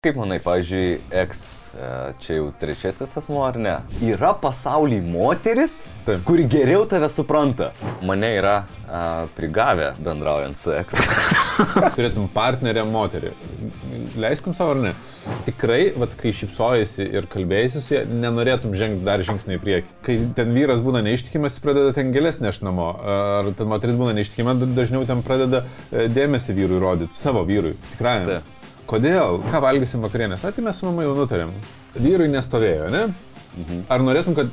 Kaip manai, pavyzdžiui, X, e, čia jau trečiasis asmo ar ne? Yra pasaulyje moteris, Taip. kuri geriau tave supranta. Mane yra a, prigavę bendraujant su X. Turėtum partnerę moterį. Leistum savo ar ne? Tikrai, vat, kai šipsojasi ir kalbėjasi su ja, nenorėtum žengti dar žingsnį į priekį. Kai ten vyras būna neištikimas, jis pradeda ten gėlės nešti namo. Ar ten moteris būna neištikima, dažniau ten pradeda e, dėmesį vyrui rodyti. Savo vyrui. Tikrai. Taip. Kodėl? Ką valgysim vakarienės? Ati mes su mama jau nutarėm. Vyrui nestovėjo, ne? Ar norėtum, kad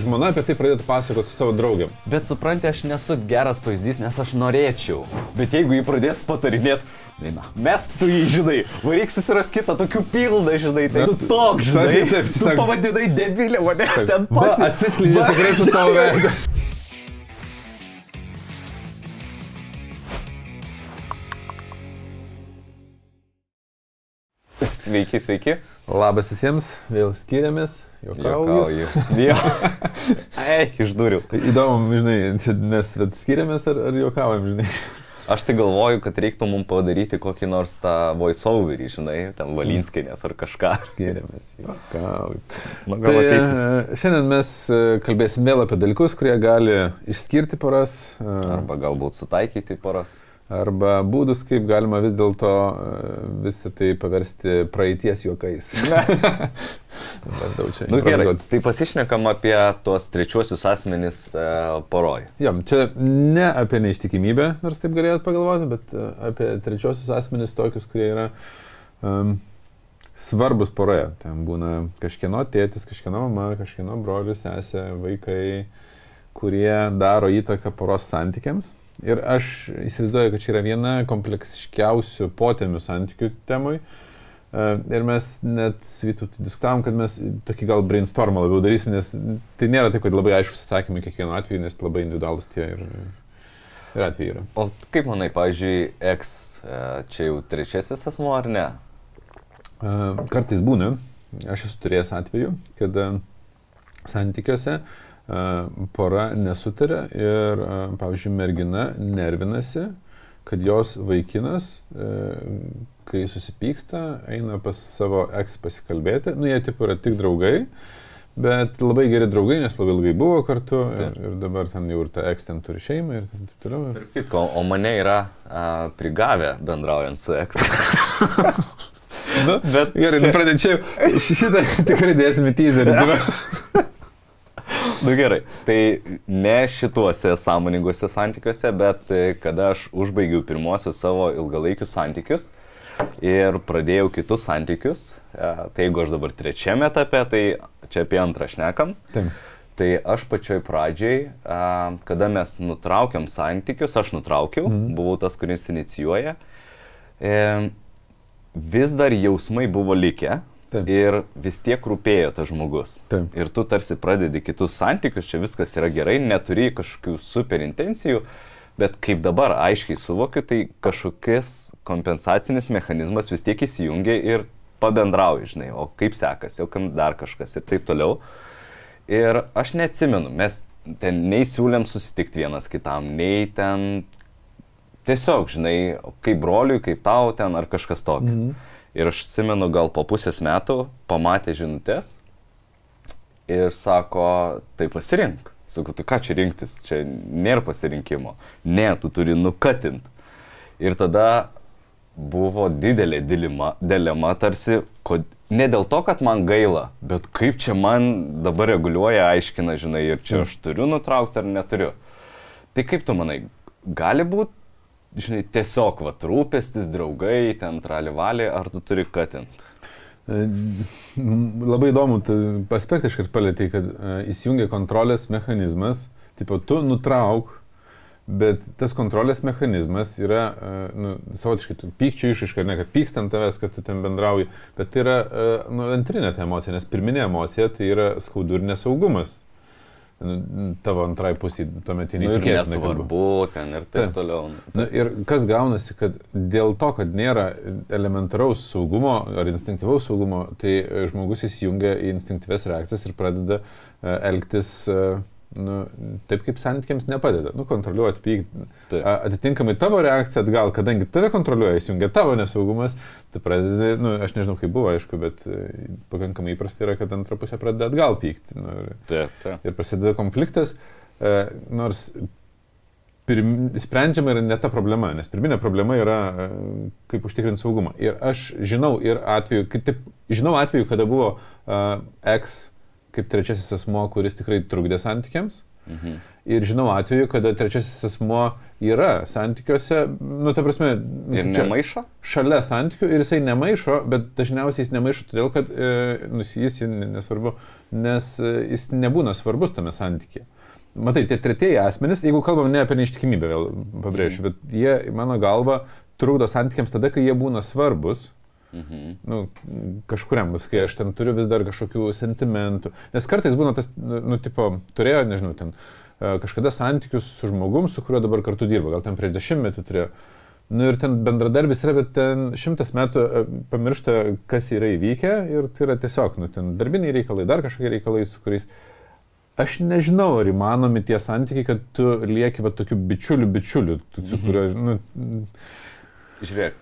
žmona apie tai pradėtų pasakoti su savo draugiam? Bet supranti, aš nesu geras pavyzdys, nes aš norėčiau. Bet jeigu jį pradės patarinėti, Eina. Mes tu jį žinai, varyk susiras kitą, tokių pilną žinai, tai tu toks žinai. Taip, taip, tu sak- pavadinai debilę mane ten Va, pasi... atsiskleidžia tikrai su tavo veidu. Sveiki, sveiki. Labas visiems, vėl skiriamės. Jokauju. Jokauju. Jo. Ei, išdūriau. Įdomu, žinai, vat skiriamės ar, ar juokaujam, žinai. Aš tai galvoju, kad reiktų mums padaryti kokį nors tą voiceoverį, žinai, ten Valinskinės ar kažką. Skiriamės, juokauju. Nu, Tai ateiti. e, šiandien mes e, kalbėsim vėl apie dalykus, kurie gali išskirti poras e, Arba galbūt sutaikyti poras. Arba būdus, kaip galima vis dėlto e, visą tai paversti praeities juokais. Na nu, gerai, tai pasišnekam apie tuos trečiuosius asmenys e, poroj. Jo, čia ne apie neištikimybę, nors taip galėjot pagalvoti, bet e, apie trečiosius asmenys tokius, kurie yra um, svarbus poroje. Ten būna kažkieno tėtis, kažkieno mama, kažkieno brolis, sesė, vaikai, kurie daro įtaką poros santykiams. Ir aš įsivaizduoju, kad čia yra viena kompleksiškiausių potemių santykių temui. E, Ir mes net su Vytautu diskutavom, kad mes tokį gal brainstormą labiau darysim, nes tai nėra taip, kad labai aiškus atsakymai kiekvienu atveju, nes labai individualus tie ir, ir atvejai yra. O kaip manai, pavyzdžiui, X, e, čia jau trečiasis asmo ar ne? E, Kartais būna, aš esu turėjęs atveju, kad santykiuose e, pora nesutarė ir, e, pavyzdžiui, mergina nervinasi, kad jos vaikinas, e, kai susipyksta, eina pas savo eks pasikalbėti. Nu, jie tipo yra tik draugai, bet labai geri draugai, nes labai ilgai buvo kartu ir, Taip. ir dabar ten jau ir ta eks ten turi šeimą ir taip toliau. Ir... Kitko, o mane yra a, prigavę bendraujant su X. Nu, Bet Gerai, nu pradėčiau. Šitą tikrai dėsime teaserį. Nu gerai, tai ne šituose sąmoninguose santykiuose, bet e, kada aš užbaigiau pirmosius savo ilgalaikius santykius ir pradėjau kitus santykius, e, tai jeigu aš dabar trečiame etape, tai čia apie antrą šnekam, Taip. tai aš pačioj pradžiai, a, kada mes nutraukiam santykius, aš nutraukiau, mm. buvau tas, kuris inicijuoja, e, vis dar jausmai buvo likę. Taip. Ir vis tiek rūpėjo tas žmogus. Taip. Ir tu tarsi pradedi kitus santykius, čia viskas yra gerai, neturi kažkokių super intencijų, bet kaip dabar aiškiai suvokiu, tai kažkokias kompensacinis mechanizmas vis tiek įsijungia ir pabendrauji, žinai, o kaip sekasi, o kam dar kažkas ir taip toliau. Ir aš neatsimenu, mes ten nei siūlėm susitikti vienas kitam, nei ten tiesiog, žinai, kaip broliui, kaip tau ten ar kažkas tokio. Mhm. Ir aš atsimenu, gal po pusės metų pamatė žinutės ir sako, tai pasirink. Sakau, tu ką čia rinktis, čia nėra pasirinkimo. Ne, tu turi nukatint. Ir tada buvo didelė dilema, dilema tarsi, kod, ne dėl to, kad man gaila, bet kaip čia man dabar reguliuoja, aiškina, žinai, ir čia aš turiu nutraukti ar neturiu. Tai kaip tu manai, gali būti, žinai, tiesiog va rūpestis, draugai, ten tralivalė, ar tu turi katint? E, Labai įdomu, aspektą iškart palėtė, kad e, įsijungia kontrolės mechanizmas, tipo tu nutrauk, bet tas kontrolės mechanizmas yra, e, nu, savotiškai, pykčio išaiška, ne kad pyksta ant tavęs, kad tu ten bendrauji, bet tai yra nu, antrinė ta emocija, nes pirminė emocija tai yra skaudu ir nesaugumas. Nu, Tavo antrai pusė tuomet Nu, buvo. nesvarbu, ten ir taip Taip. toliau. Na, ir kas gaunasi, kad dėl to, kad nėra elementaraus saugumo ar instinktyvaus saugumo, tai žmogus įsijungia į instinktyves reakcijas ir pradeda e, elgtis e, nu, taip kaip santykiams nepadeda. Nu, kontroliuoti pyktį. Atitinkamai tavo reakcija atgal, kadangi tave kontroliuoja, įsijungia tavo nesaugumas, tu pradedi, nu, aš nežinau kaip buvo, aišku, bet e, pakankamai įprasta yra, kad antra pusė pradeda atgal pykti. Nu, ir, Taip, taip. ir prasideda konfliktas, e, nors pirm, sprendžiama yra ne ta problema, nes pirminė problema yra, e, kaip užtikrinti saugumą. Ir aš žinau ir atveju, kitaip, žinau atveju, kada buvo uh, ex kaip trečiasis asmo, kuris tikrai trukdė santykiams. Mhm. Ir žinau atveju, kada trečiasis asmo yra santykiuose, nu, ta prasme, nu, Ir nemaišo? šalia santykių ir jisai nemaišo, bet dažniausiai jis nemaišo todėl, kad e, nu, jis n- nesvarbu, nes e, jis nebūna svarbus tame santykėje. Matai, tie tretieji asmenys, jeigu kalbam ne apie neištikimybę, vėl pabrėžiu, bet jie, mano galva, trukdo santykiams tada, kai jie būna svarbus. Mhm. Nu, kažkuriam, vis, kai aš ten turiu vis dar kažkokių sentimentų. Nes kartais būna tas, nu, tipo, turėjo, nežinau, ten e, kažkada santykius su žmogum, su kuriuo dabar kartu dirba, gal ten prieš dešimtmetį turėjo. Nu ir ten bendradarbis yra, bet ten šimtas metų e, pamiršta, kas yra įvykę ir tai yra tiesiog, nu, ten darbiniai reikalai, dar kažkokie reikalai, su kuriais... Aš nežinau, ar įmanomi tie santykiai, kad tu lieki va tokiu bičiuliu, bičiuliu, tu, su kuriuo, nu, Žiūrėk,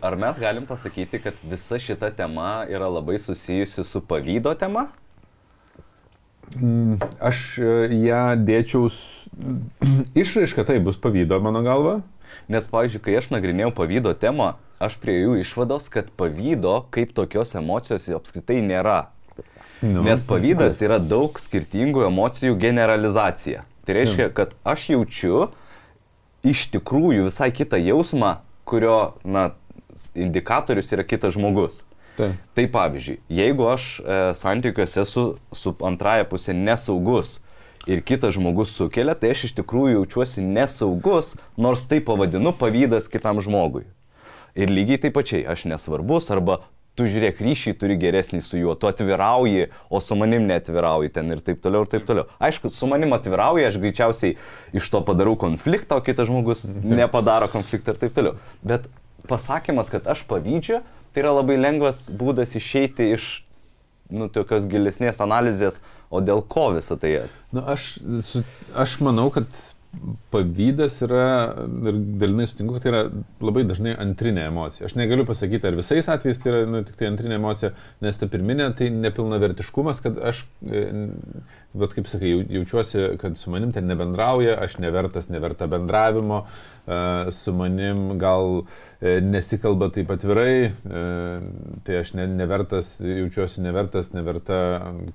ar mes galim pasakyti, kad visa šita tema yra labai susijusi su pavydo tema? Mm, Aš e, ją dėčiau, išraiška tai bus pavydo mano galva. Nes, pavyzdžiui, kai aš nagrinėjau pavydo temą, aš prieėjau išvados, kad pavydo kaip tokios emocijos apskritai nėra. Nu, Nes pavydas yra daug skirtingų emocijų generalizacija. Tai reiškia, kad aš jaučiu iš tikrųjų visai kitą jausmą, kurio, na, indikatorius yra kitas žmogus. Taip. Tai pavyzdžiui, jeigu aš e, santykiuose esu su antraja pusė nesaugus ir kitas žmogus sukelia, tai aš iš tikrųjų jaučiuosi nesaugus, nors tai pavadinu pavydas kitam žmogui. Ir lygiai taip pačiai, aš nesvarbus arba tu žiūrėk ryšį turi geresnį su juo, tu atvirauji, o su manim neatvirauji ten ir taip toliau ir taip toliau. Aišku, su manim atvirauji, aš greičiausiai iš to padarau konfliktą, o kitas žmogus nepadaro konfliktą ir taip toliau. Bet pasakymas, kad aš pavydžiu, tai yra labai lengvas būdas išeiti iš nu, tokios gilesnės analizės, o dėl ko visą tai. Nu, aš, su, aš manau, kad pavydas yra, ir dalinai sutinku, kad tai yra labai dažnai antrinė emocija. Aš negaliu pasakyti, ar visais atvejais tai yra nu, tik tai antrinė emocija, nes ta pirminė tai nepilnavertiškumas, kad aš, bet kaip sakai, jau- jaučiuosi, kad su manim ten nebendrauja, aš nevertas, neverta bendravimo, e, su manim gal e, nesikalba taip atvirai, e, tai aš ne, nevertas, jaučiuosi nevertas, neverta,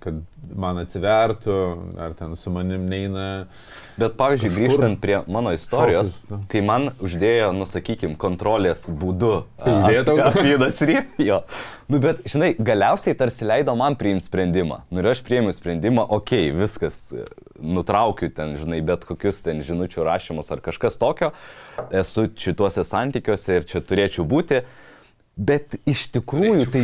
kad man atsivertų, ar ten su manim neina. Bet pavyzdžiui, Kažkur grįžtant prie mano istorijos, šokus, nu. kai man uždėjo, nusakykim, kontrolės būdu. Tai uždėjo tau? Apydas rėjo. Nu, bet, žinai, galiausiai tarsi leido man priimti sprendimą. Nu, ir aš priėmiau sprendimą, okei, okay, viskas, e, nutraukiu ten, žinai, bet kokius ten žinučių rašymus ar kažkas tokio. Esu šituose santykiuose ir čia turėčiau būti. Bet iš tikrųjų tai...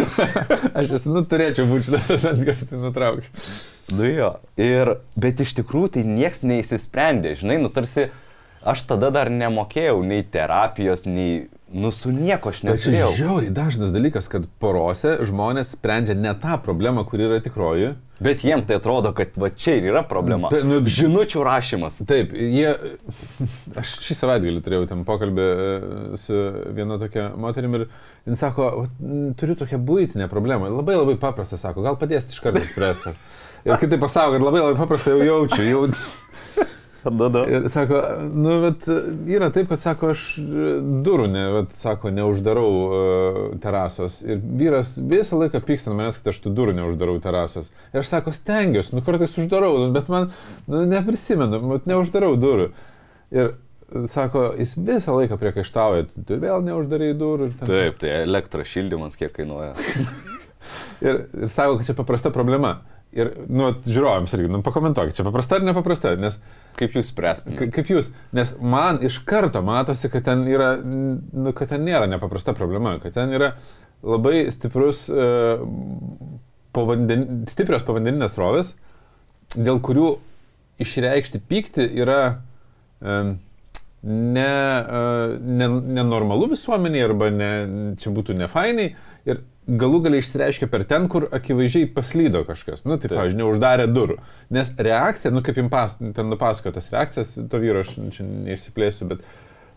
Aš esu, nu, turėčiau būti šitas santykiuose, tai nutraukiu. Nu jo. Ir, bet iš tikrųjų tai nieks neįsisprendė, žinai, nu tarsi aš tada dar nemokėjau nei terapijos, nei, nu su nieko aš Tai neturėjau. žiauriai dažnas dalykas, kad porose žmonės sprendžia ne tą problemą, kuri yra tikroji. Bet jiem tai atrodo, kad va čia ir yra problema. Tai, nu, Žinučių rašymas. Taip, jie. Aš šį savaitgalį turėjau ten pokalbį e, su viena tokia moterim ir jis sako, "Vat, m, turiu tokią būtinę problemą. Labai labai paprasta, sako, gal padėsit iš karto išspręsti. Ir kitaip pasako, kad labai labai paprasta jau jaučiu. Jau... Tada. Ir sako, nu, bet yra taip, kad sako, aš e, durų, ne, bet, sako, neuždarau uh, terasos. Ir vyras visą laiką pyksta manęs, kad aš tų durų neuždarau terasos. Ir aš sako, stengiuosi, nu kartais uždarau, nu, bet man nu, neprisimenu, bet neuždarau durų. Ir sako, jis visą laiką priekaištauja, tu vėl neuždarai durų. Ten- Taip, tai elektros šildymas kiek kainuoja. ir, ir sako, kad čia paprasta problema. Ir, nu, žiūrovams irgi, nu, pakomentuokit, čia paprasta ar nepaprasta, nes Kaip jūs spręstumėte? Ka- Kaip jūs, nes man iš karto matosi, kad ten yra, nu, kad ten nėra nepaprasta problema, kad ten yra labai stiprus, uh, povanden, stiprios povandeninės rovės, dėl kurių išreikšti pyktį yra um, ne, uh, ne, nenormalu visuomeniai arba ne, čia būtų nefainiai. Ir galų galiai išsireiškia per ten, kur akivaizdžiai paslydo kažkas. Nu, tai, pavyzdžiui, neuždarė durų. Nes reakcija, nu, kaip jums pas, ten nupasakojo tas reakcijas, to vyro aš čia neišsiplėsiu, bet,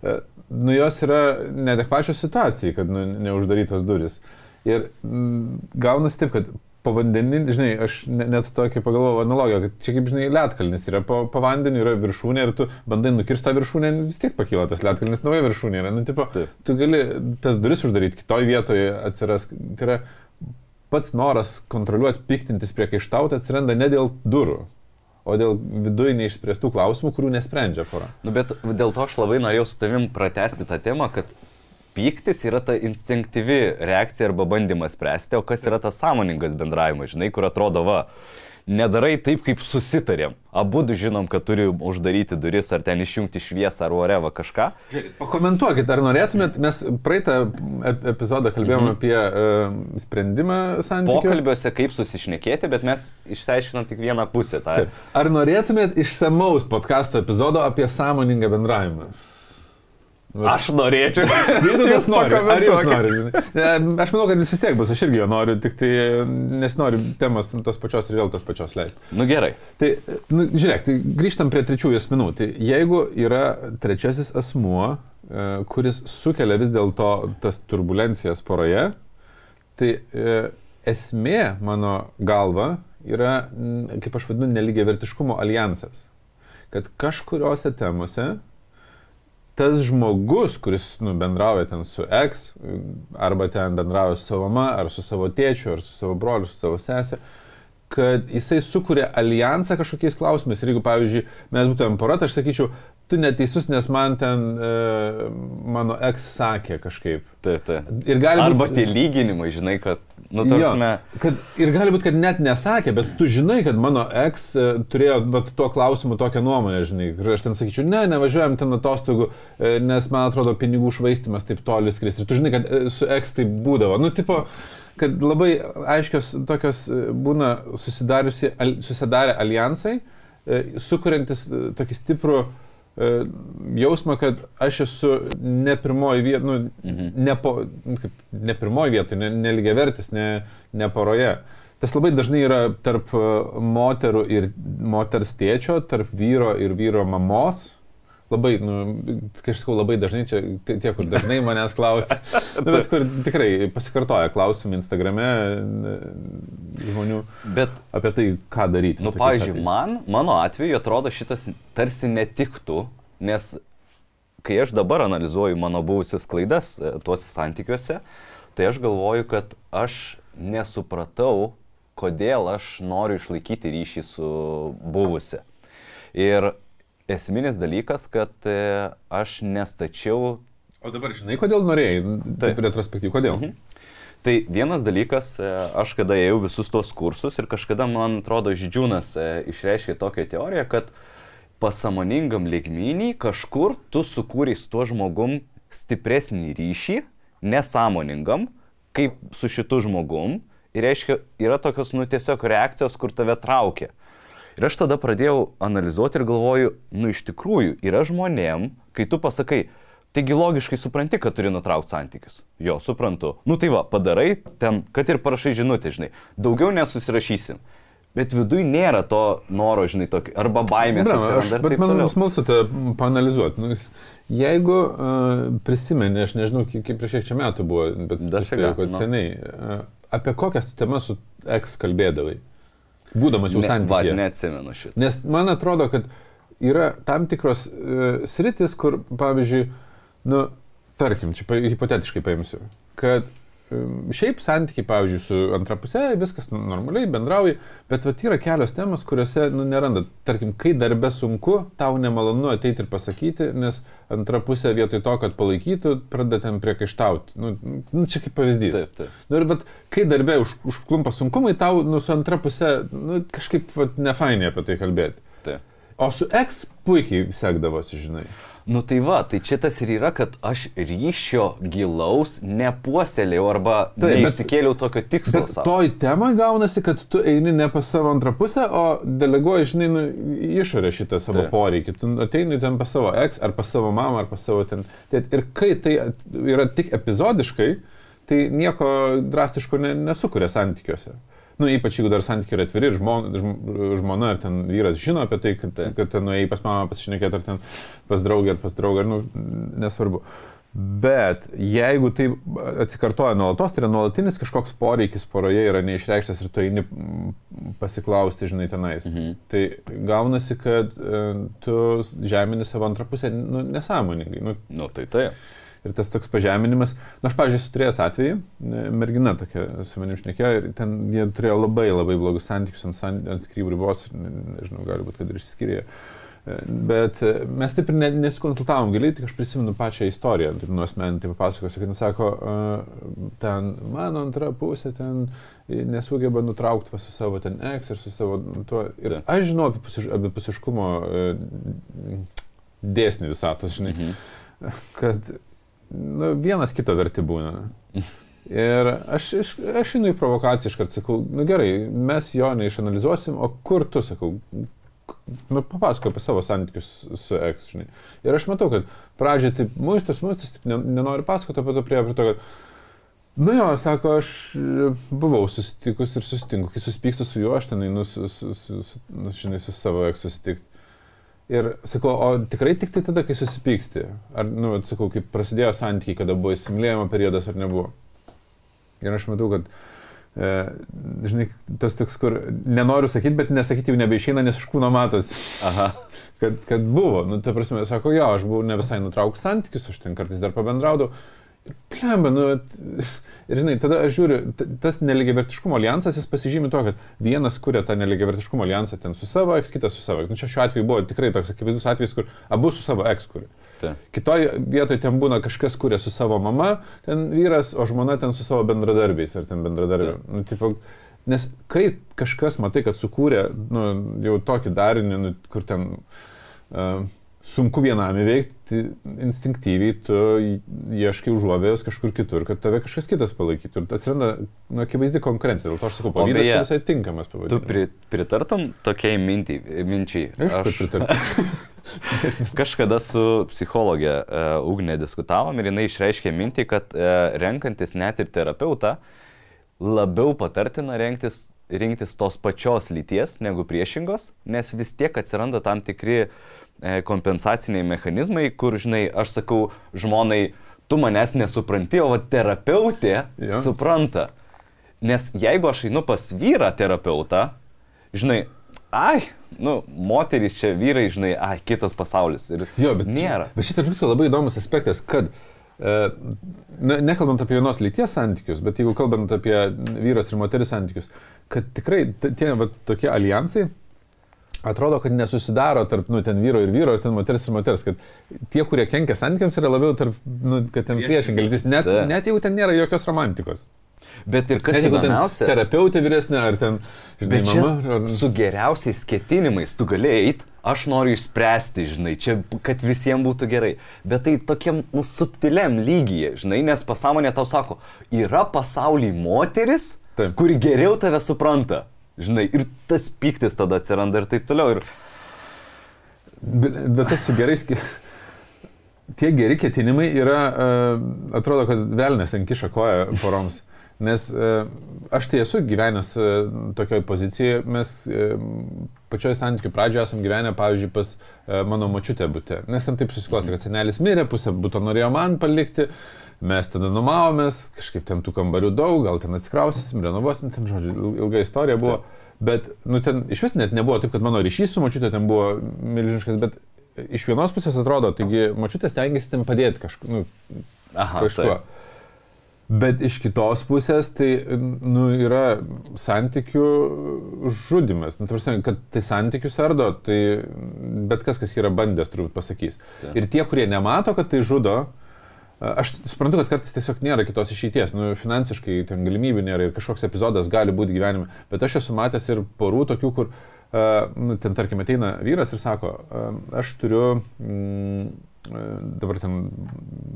e, nu, jos yra nedekvačios situacijai, kad, nu, neuždarytos duris. Ir m, gaunasi taip, kad pavandeninis, žinai, aš net tokį pagalvojau analogiją, kad čia kaip, žinai, lietkalnis yra po, po vandeniu, yra viršūnė ir tu bandai nukirsti tą viršūnę, vis tiek pakyla tas lietkalnis, nauja viršūnė yra. Nu, tipo, Taip. tu gali tas duris uždaryti, kitoje vietoje atsiras. Tai yra pats noras kontroliuoti, piktintis, priekaištauti atsiranda ne dėl durų, o dėl viduje neišspręstų klausimų, kurių nesprendžia pora. Nu, bet dėl to aš labai norėjau su tavim pratesti tą temą, kad pyktis yra ta instinktyvi reakcija arba bandymas spręsti, o kas yra tas sąmoningas bendravimas, žinai, kur atrodo, va, nedarai taip, kaip susitarėm. Abu žinom, kad turi uždaryti duris ar ten išjungti šviesą ar orevą kažką. Žiūrėkit, pakomentuokit, ar norėtumėt, mes praeitą epizodą kalbėjome mhm. apie uh, sprendimą santykių. Pokalbiuose kaip susišnekėti, bet mes išsiaiškinom tik vieną pusę. Ta... Taip. Ar norėtumėt išsamaus podkasto epizodo apie sąmoningą bendravimą? Aš norėčiau. Vytautas nori. Ar jūs norite? Aš manau, kad jis vis tiek bus, aš irgi jo noriu, tik tai nesinori temos tos pačios ir vėl tos pačios leisti. Nu gerai. Tai, nu, žiūrėk, tai grįžtam prie trečiųjų asmenų. Tai jeigu yra trečiasis asmuo, e, kuris sukelia vis dėlto tas turbulencijas poroje, tai e, esmė mano galva yra, kaip aš vadinu, neligiai vertiškumo alijansas. Kad kažkuriuose temose tas žmogus, kuris nu, bendrauja ten su ex, arba ten bendrauja su savo mama, ar su savo tėčiu, ar su savo broliu, su savo sesė, kad jisai sukuria alijansą kažkokiais klausimais. Ir jeigu, pavyzdžiui, mes būtumėm pora, tai aš sakyčiau, tu neteisus, nes man ten e, mano ex sakė kažkaip. Taip, taip. Ir gali būti... Arba tie lyginimai, žinai, kad, nu, tarsime... Jo, kad, ir gali būti, kad net nesakė, bet tu žinai, kad mano ex e, turėjo bet, tuo klausimu tokią nuomonę, žinai. Ir aš ten sakyčiau, ne, nevažiuojam ten atostogų, e, nes man atrodo pinigų švaistimas taip toli skris. Ir tu žinai, kad e, su ex tai būdavo. Nu, tipo, kad labai aiškios tokios e, būna susidarę alijansai, e, sukuriantis e, tokį stiprų E, jausmą, kad aš esu ne pirmoji vieta, nu, mhm. ne, po, nu, kaip, ne pirmoji vieta, ne, neligiavertis, ne, ne poroje. Tas labai dažnai yra tarp e, moterų ir moters tėčio, tarp vyro ir vyro mamos labai, nu, kai aš sakau labai dažnai, čia tie, kur dažnai manęs klausia, nu, bet kur tikrai pasikartoja klausimai Instagrame žmonių bet, apie tai, ką daryti. Nu, pavyzdžiui, atvejais. man, mano atveju atrodo šitas tarsi netiktų, nes kai aš dabar analizuoju mano buvusias klaidas e, tuose santykiuose, tai aš galvoju, kad aš nesupratau, kodėl aš noriu išlaikyti ryšį su buvusi. Ir esminis dalykas, kad e, aš nestačiau. O dabar žinai, kodėl norėjai? Taip, retrospektyviai, kodėl? Mhm. Tai vienas dalykas, e, aš kada ėjau visus tos kursus ir kažkada, man atrodo, Žydžiūnas e, išreiškė tokią teoriją, kad pasamoningam ligmenį kažkur tu sukūrei su tuo žmogum stipresnį ryšį, nesąmoningam, kaip su šitu žmogum. Ir reiškia, yra tokios, nu, tiesiog reakcijos, kur tave traukia. Ir aš tada pradėjau analizuoti ir galvoju, nu iš tikrųjų yra žmonėm, kai tu pasakai, taigi logiškai supranti, kad turi nutraukti santykius. Jo, suprantu. Nu tai va, padarai ten, kad ir parašai žinutę, žinai, daugiau nesusirašysim. Bet viduje nėra to noro, žinai, tokio, arba baimės. Na, aš, bet man smalsu tą panalizuoti. Nu, jeigu uh, prisimeni, aš nežinau, kiek, kiek prieš kiek čia metų buvo, bet dar spėjau, kad no. seniai, uh, apie kokias temas su eks kalbėdavai? Būdamas jau ne, santykiai. Neatsimenu šitą. Nes man atrodo, kad yra tam tikros uh, sritis, kur, pavyzdžiui, nu, tarkim, čia hipotetiškai paimsiu, kad Šiaip santykiai, pavyzdžiui, su antra pusė, viskas normaliai bendrauji, bet vat, yra kelios temos, kuriuose nu, neranda. Tarkim, kai darbe sunku, tau nemalonu ateiti ir pasakyti, nes antra pusė vietoj to, kad palaikytų, pradeda ten priekaištauti. Nu, nu, čia kaip pavyzdys. Taip, taip. Nu, ir bet kai darbe už, užklumpa sunkumai, tau nu, su antra pusė nu, kažkaip vat, nefainiai apie tai kalbėti. Taip. O su eks puikiai sekdavosi, žinai. Nu tai va, tai čia tas ir yra, kad aš ryšio gilaus nepuoselėjau arba tai, neišsikėliau tokio tikslo. Toj temai gaunasi, kad tu eini ne pas savo antrą pusę, o deleguoji, žinai, nu, išorę šitą savo tai. poreikį. Tu ateini ten pas savo ex, ar pas savo mamą, ar pas savo ten. Ir kai tai yra tik epizodiškai, tai nieko drastiško ne, nesukuria santykiuose. Nu, ypač jeigu dar santykiai yra atviri ir žmona, žmona ar ten vyras žino apie tai, kad, kad ten nuėjai pas mamą pasišnekėti, ar ten pas draugą, ar pas draugą, nu, nesvarbu. Bet jeigu tai atsikartoja nuolatos, tai yra nuolatinis kažkoks poreikis poroje yra neišreikštas ir tu eini pasiklausti, žinai, tenais. Mhm. Tai gaunasi, kad uh, tu žemini savo antrą pusę nu, nesąmoningai. Nu, nu tai tai ir tas toks pažeminimas. Na, nu, aš, pavyzdžiui, esu turėjęs atvejį, mergina tokia su manim šnekėjo ir ten jie turėjo labai labai blogus santykius ant, ant skrybų ribos, nežinau, gali būti, kad ir išsiskyrė. Bet e, mes taip ir nesikonsultavom giliai, tik aš prisimenu pačią istoriją, taip nuosmenį, tai papasakosiu, kad jis sako, ten mano antra pusė ten nesugeba nutraukti va, su savo ten ex ir su savo tuo. Ir aš žinau apie abipusiškumo e, dėsnį visatos, žinai, mhm. kad nu, vienas kito verti būna. Ir aš, aš, aš einu į provokaciją iškart sakau, nu gerai, mes jo neišanalizuosim, o kur tu, sakau, nu, papasako apie savo santykius su ex, žinai. Ir aš matau, kad pradžioje taip muistas, muistas, taip nenori pasakoti apie to prie, prie to, kad, nu jo, sako, aš buvau susitikus ir susitinku, kai susipykstu su juo, aš ten einu, su, su, su, su, žinai, su savo ex susitikti. Ir sakau, o tikrai tik tai tada, kai susipyksti? Ar, nu, sakau, kaip prasidėjo santykiai, kada buvo įsimylėjimo periodas ar nebuvo? Ir aš matau, kad, e, žinai, tas toks, kur nenoriu sakyti, bet nesakyti jau nebeišeina, nes iš kūno matos. Aha. Kad, kad buvo, nu, ta prasme, sako, jo, aš buvau ne visai nutraukęs santykius, aš ten kartais dar pabendraudavau. Plemba, nu, ir žinai, tada aš žiūriu, tas neligiavertiškumo alijansas, jis pasižymi to, kad vienas kuria tą neligiavertiškumo alijansą ten su savo eks, kitas su savo. Nu, čia šiuo atveju buvo tikrai toks akivaizdus atvejis, kur abu su savo eks kuria. Kitoje vietoje ten būna kažkas kuria su savo mama, ten vyras, o žmona ten su savo bendradarbiais ar ten bendradarbiai. Nu, tipo, nes kai kažkas matai, kad sukūrė nu, jau tokį darinį, nu, kur ten... Uh, sunku vienam įveikti, instinktyviai tu ieškai užuovėjos kažkur kitur, kad tave kažkas kitas palaikytų. Ir atsiranda nu, akivaizdi konkurencija. Dėl to aš sakau, pavydas yra visai tinkamas pavadinimas. Tu pri, pritartum tokiai minti, minčiai? Aišku, aš pritartum. Kažkada su psichologė uh, Ugnė diskutavom ir jinai išreiškė mintį, kad uh, renkantis net ir terapeutą, labiau patartina renktis, rinktis tos pačios lyties negu priešingos, nes vis tiek atsiranda tam tikri uh, E, kompensaciniai mechanizmai, kur, žinai, aš sakau žmonai, tu manęs nesupranti, o terapeutė ja. supranta. Nes jeigu aš einu pas vyrą terapeutą, žinai, ai, nu, moterys čia vyrai, žinai, ai, kitas pasaulis. Ir jo, bet nėra. Bet šitas būtų labai įdomus aspektas, kad e, nekalbant apie vienos lyties santykius, bet jeigu kalbant apie vyras ir moteris santykius, kad tikrai tie va, tokie alijansai, atrodo, kad nesusidaro tarp, nu, ten vyro ir vyro, ir ten moters ir moters, kad tie, kurie kenkia santykiams, yra labiau tarp, nu, kad ten priešingai, net, Ta. net jeigu ten nėra jokios romantikos. Bet ir kas įdomiausia, terapeutė vyresnė ar ten, žinai, bet mama. Ar... Su geriausiais ketinimais tu galėjai eiti, aš noriu išspręsti, žinai, čia, kad visiems būtų gerai. Bet tai tokiam nu, subtiliam lygyje, žinai, nes pasąmonė tau sako, yra pasaulyje moteris, Taip. kuri geriau tave supranta. Žinai, ir tas piktis tada atsiranda ir taip toliau. Ir... Bet, bet tas su gerais, tie geri ketinimai yra, uh, atrodo, kad velnės ten kiša koją poroms. Nes uh, aš tai esu gyvenęs e, tokioje pozicijoje, mes uh, pačioje santykių pradžioje esam gyvenę, pavyzdžiui, pas mano močiutę būtę. Nes ten taip susiklosti, kad senelis mirė, pusę būto norėjo man palikti. Mes tada numavomės, kažkaip ten tų kambarių daug, gal ten atsikrausysim, renovuosim, ten, žodžiu, ilga istorija buvo. Taip. Bet, nu, ten iš vis net nebuvo taip, kad mano ryšys su mačiutė ten buvo milžiniškas, bet iš vienos pusės atrodo, taigi mačiutė stengiasi ten padėti kažku, nu, Aha, kažkuo. Taip. Bet iš kitos pusės tai nu, yra santykių žudimas. Nu, tarsi, kad tai santykius ardo, tai bet kas, kas yra bandęs, turbūt pasakys. Ta. Ir tie, kurie nemato, kad tai žudo, Aš suprantu, kad kartais tiesiog nėra kitos išeities, nu, finansiškai ten galimybių nėra ir kažkoks epizodas gali būti gyvenime, bet aš esu matęs ir porų tokių, kur uh, ten tarkim ateina vyras ir sako, uh, aš turiu mm, dabar ten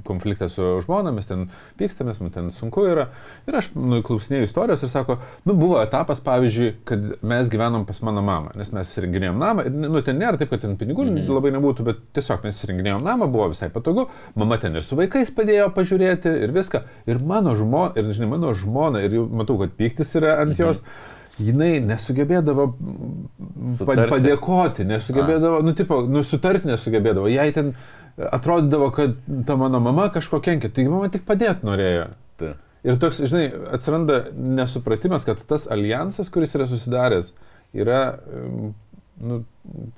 konfliktas su žmona, mes ten pykstamės, man ten sunku yra. Ir aš nu, klausinėjau istorijos ir sako, nu buvo etapas, pavyzdžiui, kad mes gyvenom pas mano mamą, nes mes įsirenginėjom namą. Ir, nu, ten nėra taip, kad ten pinigų mhm. labai nebūtų, bet tiesiog mes įsirenginėjom namą, buvo visai patogu. Mama ten ir su vaikais padėjo pažiūrėti ir viską. Ir mano žmona, ir žinai, mano žmona, ir jau matau, kad pyktis yra ant mhm. jos jinai nesugebėdavo sutarti. padėkoti, nesugebėdavo, A. nu, tipo, nu, sutarti nesugebėdavo. Jai ten atrodydavo, kad ta mano mama kažko kenkia, taigi mama tik padėti norėjo. Ta. Ir toks, žinai, atsiranda nesupratimas, kad tas alijansas, kuris yra susidaręs, yra nu,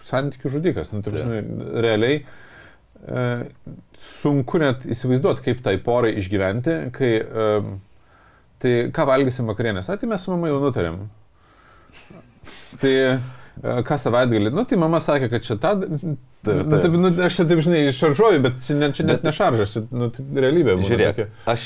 santykių žudikas. Nu, taip, žinai, realiai e, sunku net įsivaizduoti, kaip tai porai išgyventi, kai e, tai ką valgysim vakarienės, mes su mama jau nutarėm. Tai ką savaitgalį, nu tai mama sakė, kad čia tą Taip, taip. Taip, nu, aš čia taip, žinai, šaržuoju, bet čia, ne, čia net ne šaržas, čia nu, tai realybė. Žiūrėk, tokia. aš,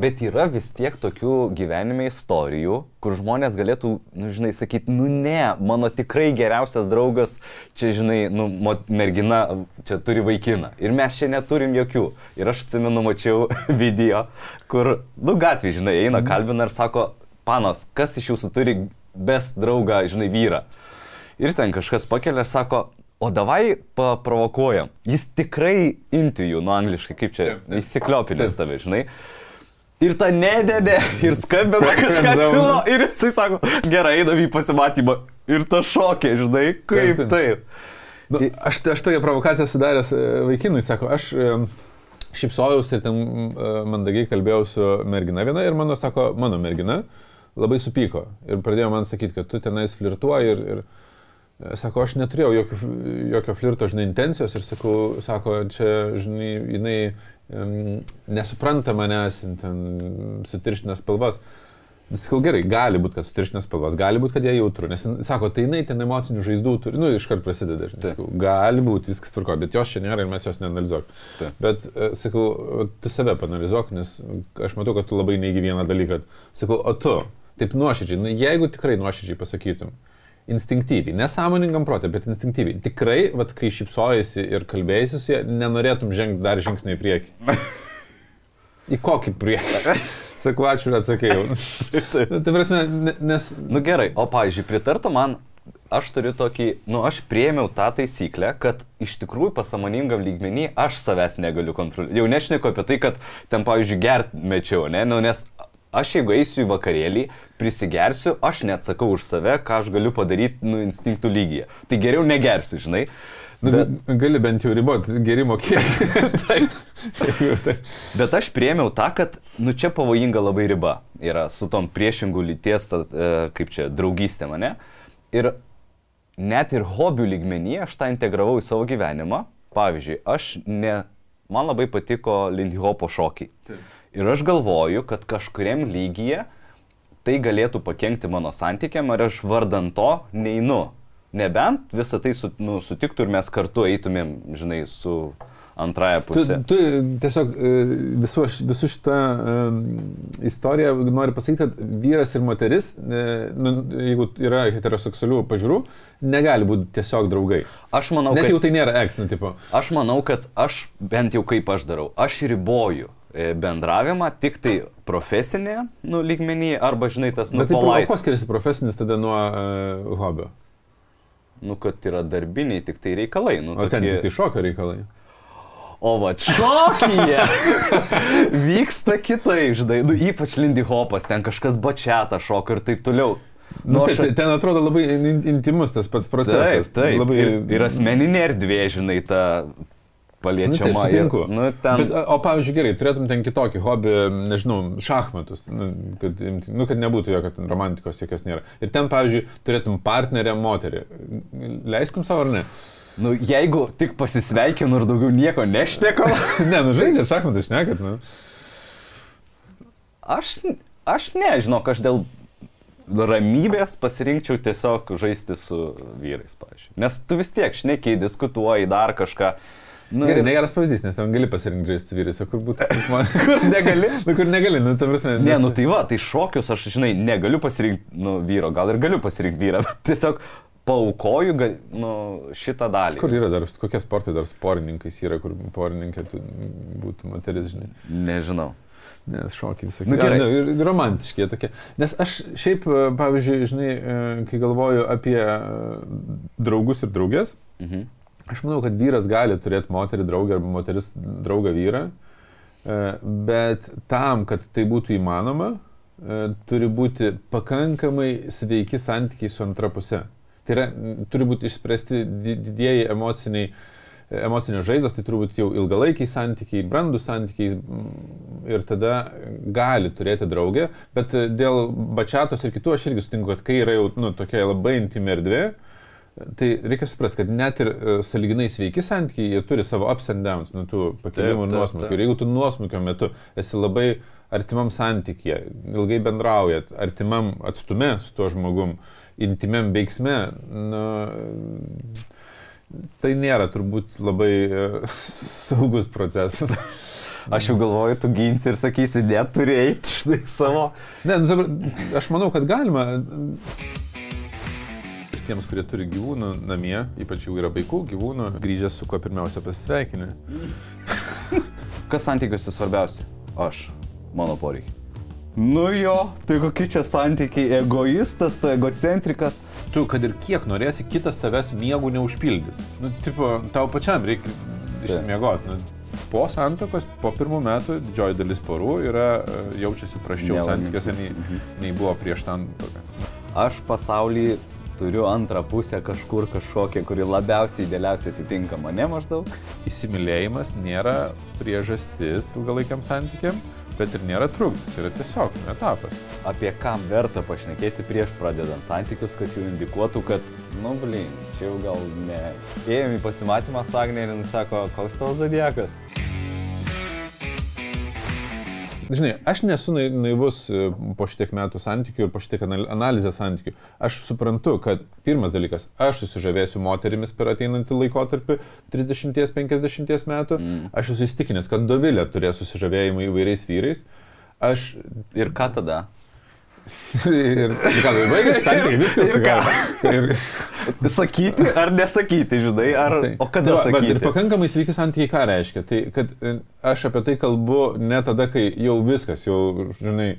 bet yra vis tiek tokių gyvenime istorijų, kur žmonės galėtų, nu, žinai, sakyti, nu ne, mano tikrai geriausias draugas, čia, žinai, nu, mergina, čia turi vaikiną. Ir mes čia neturim jokių. Ir aš atsimenu, mačiau video, kur, nu, gatvė, žinai, eina, kalbina ir sako, panos, kas iš jūsų turi best draugą, žinai, vyrą. Ir ten kažkas pakelia sako, O davai paprovokuojam. Jis tikrai intijų, nu angliškai, kaip čia, įsikliopinės tave, žinai. Ir ta nedėdė, ir skambina kažką siūlo, ir jisai sako, gerai, eidam į pasimatymą. Ir ta šokė, žinai, kaip taip. taip. Nu, aš, aš tokią provokaciją sudaręs e, vaikinui, sako, aš e, šipsojausi ir ten e, mandagiai kalbėjau su mergina viena ir mano, sako, mano mergina labai supyko. Ir pradėjo man sakyti, kad tu tenais flirtuoji ir, ir Sako, aš neturėjau jokio, jokio flirto, žinai, intencijos ir sakau, sako, čia, žinai, jinai um, nesupranta manęs, ten sutirštinęs spalvas. Sakau, gerai, gali būti, kad sutirštinęs spalvas, gali būti, kad jie jautru, nes, sako, tai jinai ten emocinių žaizdų turi, nu, iškart prasideda, žinai, sakau, gali būti, viskas tvarko, bet jos čia nėra ir mes jos neanalizuok. Ta. Bet, e, sakau, tu save panalizuok, nes aš matau, kad tu labai neigi vieną dalyką. Sakau, o tu, taip nuoširdžiai, nu, jeigu tikrai nuoširdžiai pasakytum, instinktyviai, nesąmoningam protė, bet instinktyviai. Tikrai, vat, kai šipsojasi ir kalbėjasi su ja, nenorėtum žengti dar žingsnį į priekį. į kokį priekį? Sakau, ačiū ir atsakėjau. Nu, tai prasme, nes... Nu gerai, o pavyzdžiui, pritartų man, aš turiu tokį, nu aš priemiau tą taisyklę, kad iš tikrųjų pasamoningam lygmenį aš savęs negaliu kontroliuoti. Jau nešneku apie tai, kad ten, pavyzdžiui, gert mečiau, ne, nu, nes aš jeigu eisiu į vakarėlį, prisigersiu, aš neatsakau už save, ką aš galiu padaryti, nu, instinktų lygyje. Tai geriau negersiu, žinai. Nu, bet, gali bent jau riboti gerimo kiekį. taip. taip. Bet aš priemiau tą, kad, nu, čia pavojinga labai riba yra su tom priešingų lyties, e, kaip čia, draugystė mane. Ir net ir hobių lygmenyje aš tą integravau į savo gyvenimą. Pavyzdžiui, aš ne, man labai patiko Lindy Hopo šokiai. Taip. Ir aš galvoju, kad kažkuriam lygyje tai galėtų pakengti mano santykiam, ar aš vardant to neinu. Nebent visą tai su, nu, sutiktų ir mes kartu eitumėm, žinai, su antrąją pusę. Tu, tu tiesiog e, visų, visų šitą um, istoriją nori pasakyti, kad vyras ir moteris, e, nu, jeigu yra heteroseksualių pažiūrų, negali būti tiesiog draugai. Aš manau, Net kad... jau tai nėra eks, nu, tipo. Aš manau, kad aš bent jau kaip aš darau, aš riboju E, bendravimą tik tai profesinėje nu, lygmenyje arba, žinai, tas nu, polai. Kuo skiriasi profesinis tada nuo uh, hobio? Nu, kad yra darbiniai tik tai reikalai. Nu, o tokie... ten tik tai šokio reikalai. O va, šokyje vyksta kitai, žinai, nu, ypač Lindy Hopas, ten kažkas bačiata šoka ir taip toliau. Nu, aš... ten, ten atrodo labai intimus tas pats procesas. Taip, taip. Labai... Ir, ir asmeninė erdvė, žinai, ta paliečiama. Nu, taip, ir, nu, ten... Bet, o pavyzdžiui, gerai, turėtum ten kitokį hobį, nežinau, šachmatus, nu, kad, nu, kad nebūtų jokio ten romantikos, jokios nėra. Ir ten, pavyzdžiui, turėtum partnerę moterį. Leistum savo ar ne? Nu, jeigu tik pasisveikinu ir daugiau nieko nešneko. ne, nu žaidžia šachmatus, šnekat, nu. Aš, aš nežinau, aš dėl ramybės pasirinkčiau tiesiog žaisti su vyrais, pavyzdžiui. Nes tu vis tiek šnekiai, diskutuoji dar kažką. Nu, Gerai, negeras pavyzdys, nes ten gali pasirinkti žaisti vyrais, o kur būtų man... kur negali? nu, kur negali, nu, tam prasme. Nes... Ne, nu tai va, tai šokius aš, žinai, negaliu pasirinkti, nu, vyro, gal ir galiu pasirinkti vyrą, bet tiesiog paukoju nu, šitą dalį. Kur yra dar, kokie sportai dar sporininkais yra, kur porininkė tu- būtų moteris, žinai. Nežinau. Nes šokiai visokie. Nu, gerai. Ja, nu, ir romantiški tokie. Nes aš šiaip, e, pavyzdžiui, žinai, e, kai galvoju apie e, draugus ir draugės, Mhm. Aš manau, kad vyras gali turėti moterį draugę arba moteris draugą vyrą, e, bet tam, kad tai būtų įmanoma, e, turi būti pakankamai sveiki santykiai su antra pusė. Tai yra, turi būti išspręsti di- didieji emociniai emocinės žaizdas, tai turbūt jau ilgalaikiai santykiai, brandų santykiai ir tada gali turėti draugę, bet e, dėl bačiatos ir kitų aš irgi sutinku, kad kai yra jau nu, tokia labai intimi erdvė, tai reikia suprasti, kad net ir e, saliginai sveiki santykiai, jie turi savo ups and downs, nu, tų pakilimų ir nuosmukių. Ir jeigu tu nuosmukio metu esi labai artimam santykėje, ilgai bendraujat, artimam atstume su tuo žmogum, intimiam veiksme, nu, tai nėra turbūt labai e, saugus procesas. Aš jau galvoju, tu ginsi ir sakysi, net turi eiti štai savo. Ne, nu, dabar, aš manau, kad galima. Tiems, kurie turi gyvūnų namie, ypač jau yra vaikų gyvūnų, grįžęs su kuo pirmiausia pasisveikini. Kas santykiuose svarbiausia? Aš. Mano poreikiai. Nu jo, tai kokie čia santykiai, egoistas, tu egocentrikas. Tu, kad ir kiek norėsi, kitas tavęs miegų neužpildys. Nu, tipo, tau pačiam reikia išsimiegoti. Nu, po santokos, po pirmų metų didžioji dalis porų yra, e, jaučiasi prasčiau Nelaimingi. santykiuose nei, nei buvo prieš santoką. Aš pasaulį turiu antrą pusę kažkur kažkokią, kuri labiausiai idealiausiai atitinka mane maždaug. Įsimylėjimas nėra priežastis ilgalaikiam santykiam, bet ir nėra trukdis. Tai yra tiesiog etapas. Apie kam verta pašnekėti prieš pradedant santykius, kas jau indikuotų, kad, nu blin, čia jau gal ne. Ėjom į pasimatymą su Agnė ir jis sako, koks tavo zodiekas. Žinai, aš nesu nai- naivus e, po šitiek metų santykių ir po šitiek anal- analizės santykių. Aš suprantu, kad pirmas dalykas, aš susižavėsiu moterimis per ateinantį laikotarpį 30-50 metų. Mm. Aš esu įstikinęs, kad Dovilė turės susižavėjimą įvairiais vyrais. Aš Ir ką tada? Ir, ir ką, tai baigėsi santykiai, viskas. Ir ką? Ir, Sakyti ar nesakyti, žinai, ar... Tai- O kada tai va, sakyti? Ir pakankamai sveiki santykiai ką reiškia? Tai kad e, aš apie tai kalbu ne tada, kai jau viskas, jau, žinai,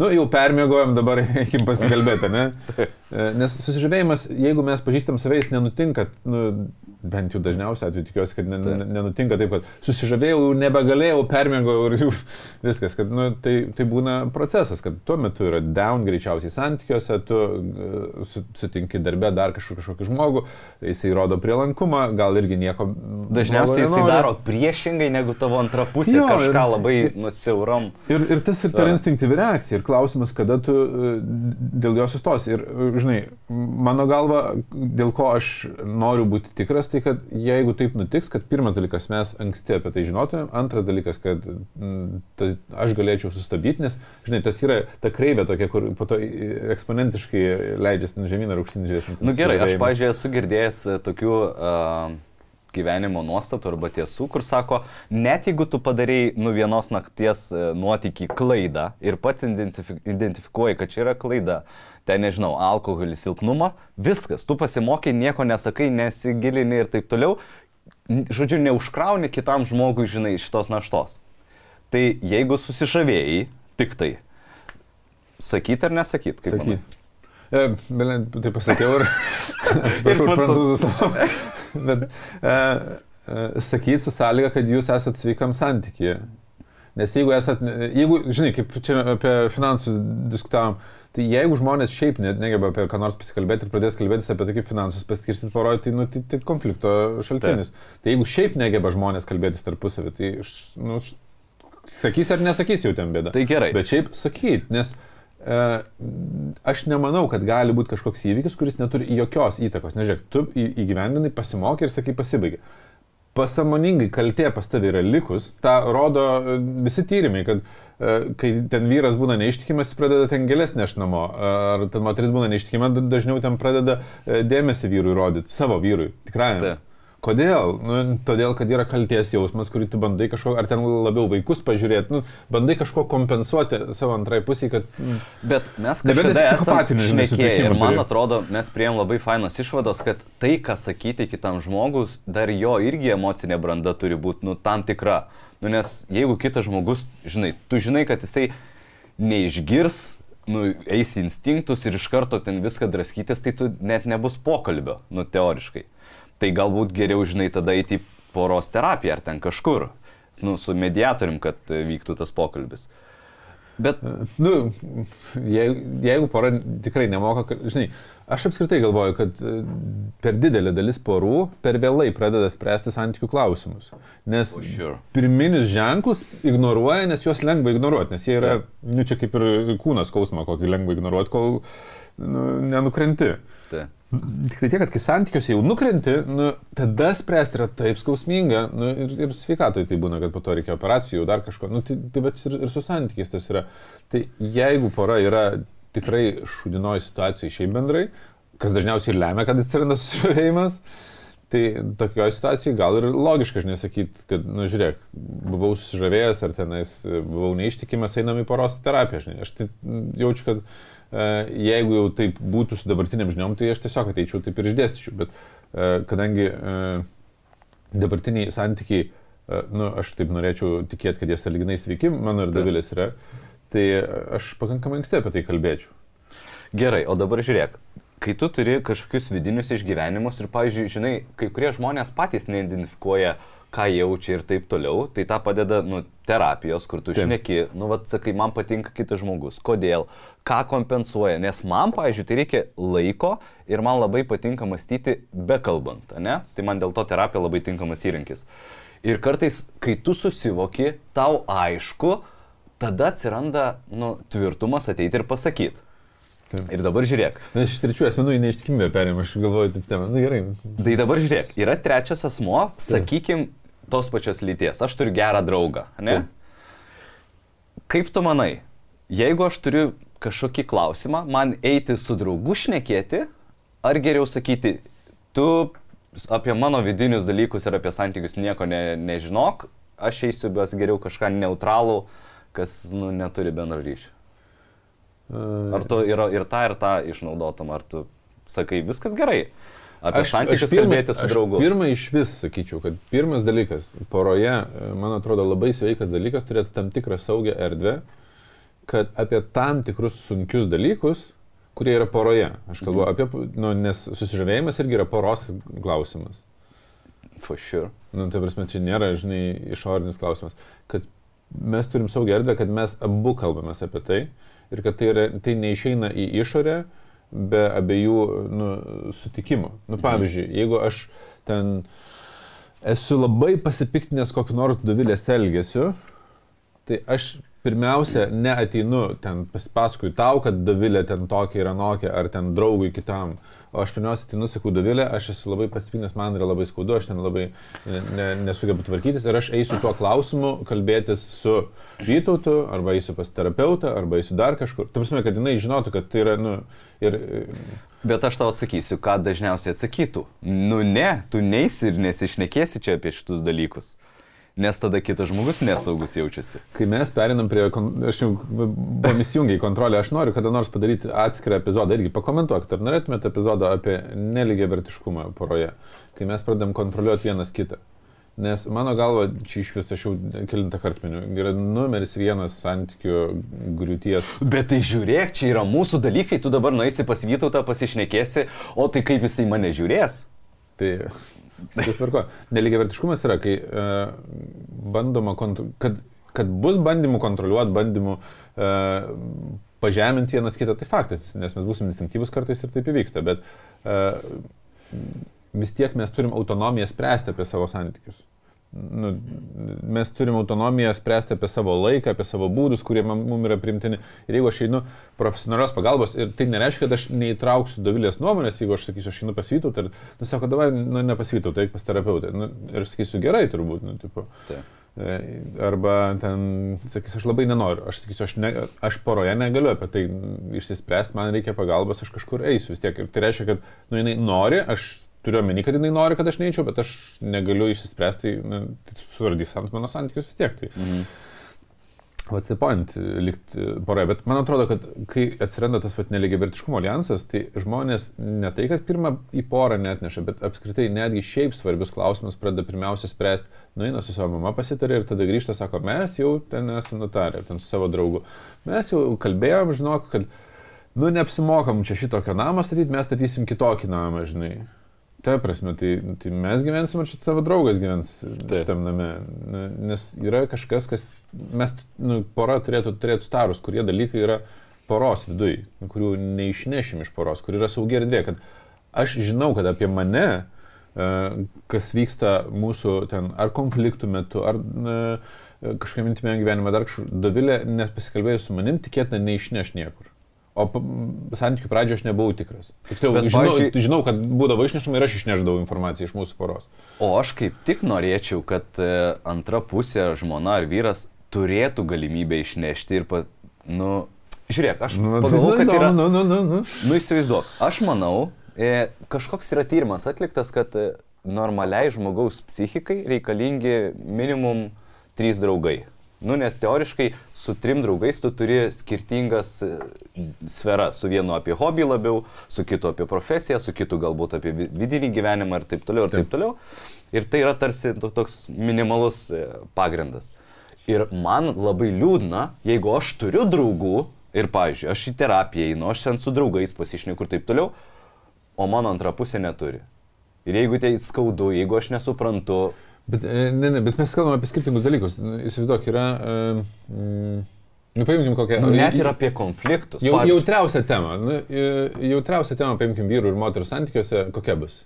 nu, jau permėgojom, dabar eikim pasikalbėti, ne? E, Nes susižavėjimas, jeigu mes pažįstam save, jis nenutinka, nu, bent jau dažniausiai atveju tikiuosi, kad ne, ne, nenutinka taip, kad susižavėjau, jau nebegalėjau, permėgojau ir jau viskas, kad nu, tai, tai būna procesas, kad tuo metu yra down greičiausiai santykiuose, tu e, su- sutinki darbę dar kažkokį, kažkokį žmogų, jisai rodo prielankumą, gal irgi nieko. Dažniausiai jisai daro priešingai negu tavo antra pusė, Jo, kažką ir- labai nusiauram. Ir, ir tas ir per instinktyvi reakcija. Ir klausimas, kada tu e, dėl jos sustos. Ir, e, žinai, mano galva, dėl ko aš noriu būti tikras, tai kad jeigu taip nutiks, kad pirmas dalykas mes anksti apie tai žinotumėm, antras dalykas, kad mm, tas, aš galėčiau sustabdyti, nes, žinai, tas yra ta kreivė tokia, kur po to eksponentiškai leidžiasi žemyn ar aukštyn žiūrėsim. Na nu, gerai, aš, pažiūrėjau, esu girdėjęs e, tokių uh, gyvenimo nuostatų arba tiesų, kur sako, net jeigu tu padarėjai nu vienos nakties e, nuotykį klaidą ir pats identifi- identifikuoji, kad čia yra klaida, ten nežinau, alkoholis, silpnumą, viskas, tu pasimokai, nieko nesakai, nesigilini ir taip toliau, žodžiu, neužkrauni kitam žmogui, žinai, šitos naštos. Tai jeigu susižavėjai, tik tai, sakyt ar nesakyt, kaip manai? E, Belen, tai pasakiau ir atsiprašau prancūzų savo. Bet e, e, sakyt su sąlyga, kad jūs esat sveikam santykėje. Nes jeigu esat, jeigu, žinai, kaip čia apie finansus diskutavom, tai jeigu žmonės šiaip net negeba apie ką nors pasikalbėti ir pradės kalbėtis apie tai, kaip finansus paskirstyti parodyti, tai, nu, tai, tai konflikto šaltinis. Tai jeigu šiaip negeba žmonės kalbėtis tarpusavį, tai, nu, sakys ar nesakys jau ten bėda. Tai gerai. Bet šiaip sakyt, nes e, aš nemanau, kad gali būti kažkoks įvykis, kuris neturi jokios įtakos. Nežiūrėk, tu įgyvendinai, pasimokė ir sakai pasibaigė. Pasamoningai kaltė pas tavį yra likus, tą rodo e, visi tyrimai, kad e, kai ten vyras būna neištikimas, jis pradeda ten gėlės neš namo, e, ar ten moteris būna neištikima, da- dažniau ten pradeda dėmesį vyrui rodyti, savo vyrui, tikrai. Kodėl? Nu, todėl, kad yra kalties jausmas, kurį tu bandai kažko, ar ten labiau vaikus pažiūrėti, nu, bandai kažko kompensuoti savo antrai pusiai, kad... Mm, Bet mes kažkada šnekėję ir man atrodo, mes prieėm labai fainos išvados, kad tai, ką sakyti kitam žmogus, dar jo irgi emocinė branda turi būti, nu, tam tikra. Nu, nes jeigu kitas žmogus, žinai, tu žinai, kad jisai neišgirs, nu, eis instinktus ir iš karto ten viską draskytis, tai tu net nebus pokalbio, nu, teoriškai. Tai galbūt geriau, žinai, tada eiti poros terapiją ar ten kažkur, nu, su mediatorium, kad e, vyktų tas pokalbis. Bet Nu, jeigu, jeigu pora tikrai nemoka, žinai, aš apskritai galvoju, kad e, per didelė dalis porų per vėlai pradeda spręsti santykių klausimus. Nes For sure. pirminius ženklus ignoruoja, nes juos lengva ignoruoti, nes jie yra, Taip. nu čia kaip ir kūnas skausmą, kokį lengva ignoruoti, kol nu, nenukrenti. tai. Tik tai tiek, kad kai santykiuose jau nukrenti, nu, tada spręsti yra taip skausminga nu, ir, ir sveikatoje tai būna, kad po to reikia operacijų, dar kažko. Nu, tai tai bet ir, ir su santykiais tas yra. Tai jeigu pora yra tikrai šudinoji situacija šiaip bendrai, kas dažniausiai ir lemia, kad atsiranda susižavėjimas, tai tokioje situacijoje gal ir logiška, žinai, sakyti, kad, nu, žiūrėk, buvau susižavėjęs ar tenais buvau neištikimas, einam į poros terapiją, žinai. Aš tai jaučiu, kad e, jeigu jau taip būtų su dabartiniam žiniom, tai aš tiesiog ateičiau taip ir išdėstyčiau. Bet e, kadangi e, dabartiniai santykiai, e, nu, aš taip norėčiau tikėti, kad jie saliginai sveiki, mano ir Taip. Davilės yra, tai aš pakankamai anksti apie tai kalbėčiau. Gerai, o dabar žiūrėk, kai tu turi kažkokius vidinius išgyvenimus ir, pavyzdžiui, žinai, kai kurie žmonės patys neidentifikuoja, ką jaučia ir taip toliau, tai tą padeda, nu, terapijos, kur tu šneki, nu, vad, sakai, man patinka kitas žmogus, kodėl, ką kompensuoja, nes man, pavyzdžiui, tai reikia laiko ir man labai patinka mąstyti bekalbant, ne? Tai man dėl to terapija labai tinkamas įrankis. Ir kartais, kai tu susivoki, tau aišku, tada atsiranda, nu, tvirtumas ateiti ir pasakyti. Taip. Ir dabar žiūrėk. Aš iš trečių asmenų į neištikimybę perėmė, aš galvoju, taip temą. Na nu, gerai. Tai dabar žiūrėk, yra trečias asmo, sakykim, tos pačios lyties. Aš turiu gerą draugą, ne? Kaip tu manai, jeigu aš turiu kažkokį klausimą, man eiti su draugu šnekėti, ar geriau sakyti, tu apie mano vidinius dalykus ir apie santykius nieko ne, nežinok, aš eisiu, bet geriau kažką neutralų, kas nu, neturi bendro ryšio. Ar tu ir, ir tą, ir tą išnaudotum, ar tu sakai, viskas gerai. Apie santykius kalbėti su aš draugu. Pirmą iš vis sakyčiau, kad pirmas dalykas poroje, man atrodo, labai sveikas dalykas turėti tam tikrą saugią erdvę, kad apie tam tikrus sunkius dalykus, kurie yra poroje, aš kalbu Mhm. apie, nu, nes susižavėjimas irgi yra poros klausimas. For sure. Nu, tai prasme, čia nėra, žinai, išorinis klausimas. Kad mes turim saugią erdvę, kad mes abu kalbame apie tai ir kad tai, yra, tai neišeina į išorę be abiejų nu, sutikimo. Nu, pavyzdžiui, jeigu aš ten esu labai pasipiktinęs kokį nors duvilės elgesiu, tai aš pirmiausia neateinu ten pasipaskui tau, kad Davilė ten tokia yra nokia, ar ten draugui kitam. O aš pirmiausia ateinu, sakau, Davilė, aš esu labai pasipiktinęs, man yra labai skaudu, aš ten labai ne, ne, nesugebu tvarkytis ir aš eisiu tuo klausimu kalbėtis su Vytautu, arba eisiu pas terapeutą, arba eisiu dar kažkur. Tai prasme, kad jinai žinotų, kad tai yra, nu, ir Bet aš tau atsakysiu, ką dažniausiai atsakytų. Nu ne, tu neisi ir nesišnekėsi čia apie šitus dalykus. Nes tada kitas žmogus nesaugus jaučiasi. Kai mes perinam prie, aš jau buvom įsijungę į kontrolę, aš noriu kada nors padaryti atskirą epizodą, irgi pakomentuokit, ar norėtumėte epizodą apie neligiai vertiškumą poroje, kai mes pradedam kontroliuoti vienas kitą. Nes mano galva, čia iš vis aš jau kilintą kartą miniu, yra numeris vienas santykių griūties. Bet tai žiūrėk, čia yra mūsų dalykai, tu dabar nueisi pas Vytautą, pasišnekėsi, o tai kaip jisai mane žiūrės? Tai. Neligiai vertiškumas yra, kai uh, bandoma, kad, kad bus bandymų kontroliuoti, bandymų uh, pažeminti vienas kitą, tai faktas, nes mes būsim instinktyvus kartais ir taip įvyksta, bet uh, vis tiek mes turim autonomiją spręsti apie savo santykius. Nu, mes turim autonomiją spręsti apie savo laiką, apie savo būdus, kurie mums yra primtini. Ir jeigu aš einu profesionalios pagalbos, ir tai nereiškia, kad aš neįtrauksiu dovilės nuomonės, jeigu aš sakysiu, aš einu pasivytau, tai nu, sako, davai, nu, nepasivytau, tai pas terapeutą. Nu, ir aš sakysiu, gerai turbūt, nu, tipo. Taip. E, Arba ten, sakys, aš labai nenoriu, aš sakysiu, aš, ne, aš poroje negaliu apie tai išsispręsti, man reikia pagalbos, aš kažkur eisiu vis tiek. Ir tai reiškia, kad, nu, jinai nori, aš turiu omeny, kad jinai nori, kad aš neįčiau, bet aš negaliu išsispręsti, na, tai suvardys ant mano santykius vis tiek. Tai. Mhm. What's the point likti poroje, bet man atrodo, kad kai atsiranda tas vat neligiavertiškumo alijansas, tai žmonės ne tai, kad pirmą į porą net neša, bet apskritai netgi šiaip svarbius klausimus pradeda pirmiausia spręsti, nueina su savo mama pasitarė ir tada grįžta, sako, mes jau ten esame nutarę, ten su savo draugu. Mes jau kalbėjom, žinok, kad, nu, neapsimokam čia šitokio namą statyti, mes statysim kitokį namą, žinai. Ta prasme, tai, tai mes gyvensim, ar čia tavo draugas gyvens šitam name. Nes yra kažkas, kas mes, nu, pora turėtų turėti starus, kurie dalykai yra poros viduje, kurių neišnešim iš poros, kur yra saugi erdvė. Kad aš žinau, kad apie mane, e, kas vyksta mūsų ten ar konfliktų metu, ar kažkokiam intimiam gyvenime, dar kažkur, Dovilė, nepasikalbėjus su manim, tikėtina neišneš niekur. O santykių pradžioje aš nebuvau tikras. Tiksliau, Bet, žinau, pavyzdžiui, žinau, kad būdavo išnešama ir aš išneždavau informaciją iš mūsų poros. O aš kaip tik norėčiau, kad e, antra pusė, žmona ar vyras turėtų galimybę išnešti ir, pa, nu, žiūrėk, aš nu, pagalvoju, kad yra... Nu, nu, nu, nu. nu įsivaizduok, aš manau, e, kažkoks yra tyrimas atliktas, kad e, normaliai žmogaus psichikai reikalingi minimum trys draugai. Nu, nes teoriškai su trim draugais tu turi skirtingas e, sferas. Su vienu apie hobį labiau, su kitu apie profesiją, su kitu galbūt apie vidinį gyvenimą ir taip toliau ir taip, taip toliau. Ir tai yra tarsi toks minimalus e, pagrindas. Ir man labai liūdna, jeigu aš turiu draugų ir, pavyzdžiui, aš į terapiją einu, aš ten su draugais pasišneku ir taip toliau, o mano antra pusė neturi. Ir jeigu tai skaudu, jeigu aš nesuprantu, Bet, e, ne, ne, bet mes kalbame apie skirtingus dalykus. Nu, įsivaizduok, yra... Mm, Nu, paimkim kokią. Nu, net ir apie konfliktus. Jau, jautriausia tema. Nu, jautriausia tema, paimkim vyrų ir moterų santykiuose, kokia bus?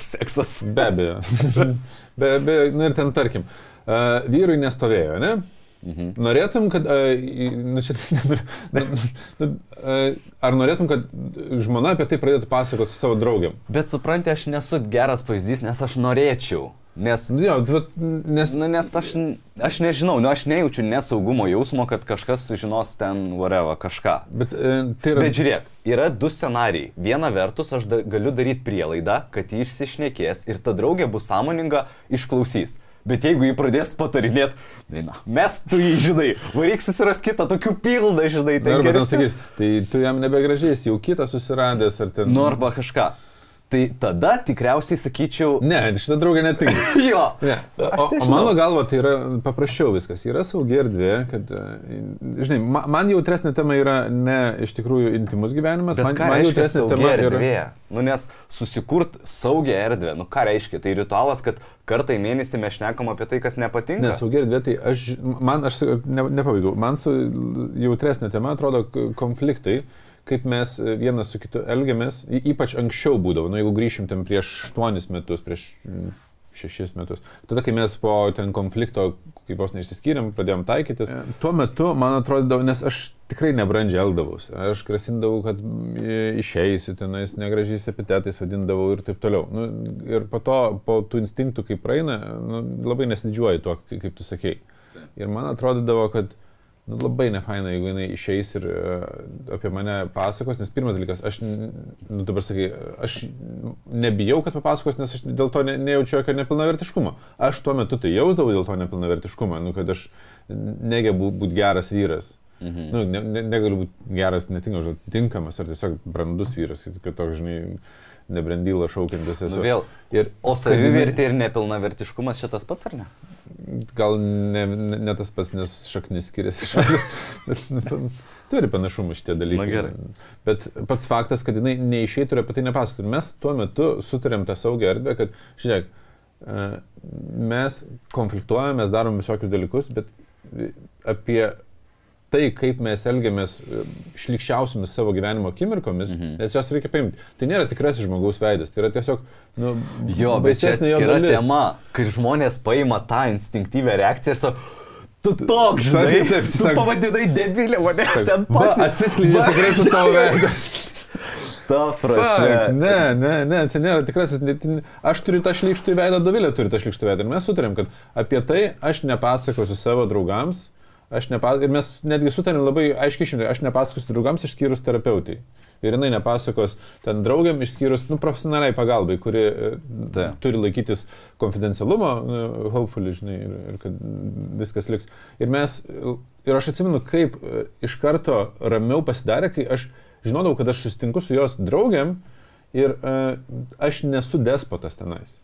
Seksas. Be abejo. be abejo, nu ir ten tarkim, uh, vyrui nestovėjo, ne? Mhm. Norėtum, kad... Nu, čia, nu, nu, ar norėtum, kad žmona apie tai pradėtų pasakoti su savo draugiam? Bet supranti, aš nesu geras pavyzdys, nes aš norėčiau. Nes, nu jo, bet, nes, nu, nes aš, aš nežinau, nu, aš nejaučiu nesaugumo jausmo, kad kažkas sužinos ten whatever kažką. Bet, e, tai yra... bet žiūrėk, yra du scenarijai. Viena vertus, aš da, galiu daryti prielaidą, kad jis išsišnekės ir ta draugė bus sąmoninga, išklausys. Bet jeigu jį pradės patarinėti, tai na, mes tu jį žinai, varyk susiras kitą, tokių pildą, žinai, tai gerai. Tai tu jam nebegražiais, jau kitą susiradęs ar ten. Nu arba kažką. Tai tada tikriausiai sakyčiau. Ne, šitą draugą netinka. jo. Ne. O, o mano galva tai yra paprasčiau viskas. Yra saugi erdvė, kad, e, žinai, man jautresnė tema yra ne iš tikrųjų intimus gyvenimas, Bet man, man jautresnė tema yra erdvė. Nu, nes susikurt saugią erdvę, nu ką reiškia, tai ritualas, kad kartą į mėnesį mes šnekam apie tai, kas nepatinka. Ne, saugi erdvė, tai aš, man, aš ne, nepavyzdau, man su jautresnė tema atrodo konfliktai kaip mes e, vienas su kitu elgiamės, ypač anksčiau būdavo, nu jeigu grįšim ten prieš 8 metus, prieš 6 metus. Tada, kai mes po ten konflikto, kai vos neišsiskyrėm, pradėjom taikytis, ja. tuo metu man atrodydavo, nes aš tikrai nebrandžiai elgdavausi. Aš grasindavau, kad išeisiu tenais, negražiais epitetais vadindavau ir taip toliau. Nu, ir po to, po tų instinktų, kai praeina, nu, labai nesididžiuoju tuo, kaip tu sakei. Ir man atrodydavo, kad labai nefaina, jeigu jinai išeis ir uh, apie mane pasakos, nes pirmas dalykas, aš, nu, dabar sakai, aš nebijau, kad papasakos, nes aš dėl to ne, nejaučiu jokio nepilnavertiškumo. Aš tuo metu tai jausdavau dėl to nepilnavertiškumo, nu, kad aš negebu būti geras vyras. Mhm. Nu, ne, ne, negaliu būti geras, netinkamas, tinkamas ar tiesiog brandus vyras, kad toks, žinai, nebrandyla šaukiantis esu. Nu, vėl. Ir, o savivertė ir nepilnavertiškumas šitas pats ar ne? gal ne, ne, ne tas pats, nes šaknis skiriasi. Turi panašumų šitie dalykai. Na gerai. Bet pats faktas, kad jinai neišeitų ir apie tai nepasakotų. Mes tuo metu sutarėm tą saugią erdvę, kad, žiūrėk, e, mes konfliktuojame, mes darom visokius dalykus, bet apie tai, kaip mes elgiamės e, šlikščiausiamis savo gyvenimo akimirkomis, mhm. nes jos reikia paimti. Tai nėra tikrasis žmogaus veidas, tai yra tiesiog, nu, jo, baisesnė jo dalis. tema, kai žmonės paima tą instinktyvę reakciją ir sako, Tu toks, žinai, taip, taip, tu pavadinai debilę, mane taip, ten pasi... Atsiskleidžia tikrai su tavo veidas. Ta prasme. Ne, ne, ne, tai nėra tikrasis. Aš turiu tą šlikštų veidą, Dovilė turi tą šlikštų veidą. Ir mes sutarėm, kad apie tai aš nepasakosiu savo draugams, Aš nepas... Ir mes netgi sutarėm labai aiškiai šimtai, aš nepasakosiu draugams išskyrus terapeutai. Ir jinai nepasakos ten draugiam išskyrus, nu, profesionaliai pagalbai, kuri Ta. turi laikytis konfidencialumo, nu, hopefully, žinai, ir, ir kad viskas liks. Ir mes, ir aš atsimenu, kaip e, iš karto ramiau pasidarė, kai aš žinodavau, kad aš susitinku su jos draugiam ir uh, aš nesu despotas tenais.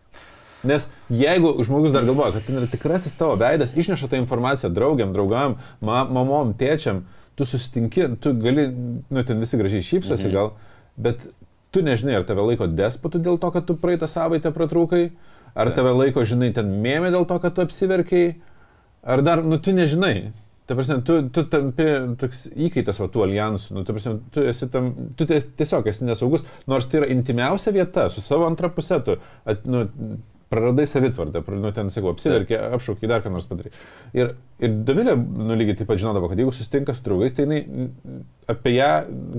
Nes jeigu žmogus dar galvoja, kad ten yra tikrasis tavo veidas, išneša tą informaciją draugiam, draugam, ma mamom, tėčiam, tu susitinki, tu gali, nu ten visi gražiai šypsosi Mhm. gal, bet tu nežinai, ar tave laiko despotų dėl to, kad tu praeitą savaitę pratrūkai, ar tave laiko, žinai, ten mėmė dėl to, kad tu apsiverkiai, ar dar, nu tu nežinai. Ta prasme, tu, tu tampi toks įkaitas va tų alijansų, nu, ta prasme, tu, esi tam, tu ties, tiesiog esi nesaugus, nors tai yra intimiausia vieta, su savo antra pusė tu, at, nu, praradai savitvardą, nu, ten, sakau, apsiverkė, apšaukė, dar ką nors padarė. Ir, ir Davilė, nu, lygiai taip pat žinodavo, kad jeigu susitinka su draugais, tai jinai apie ją,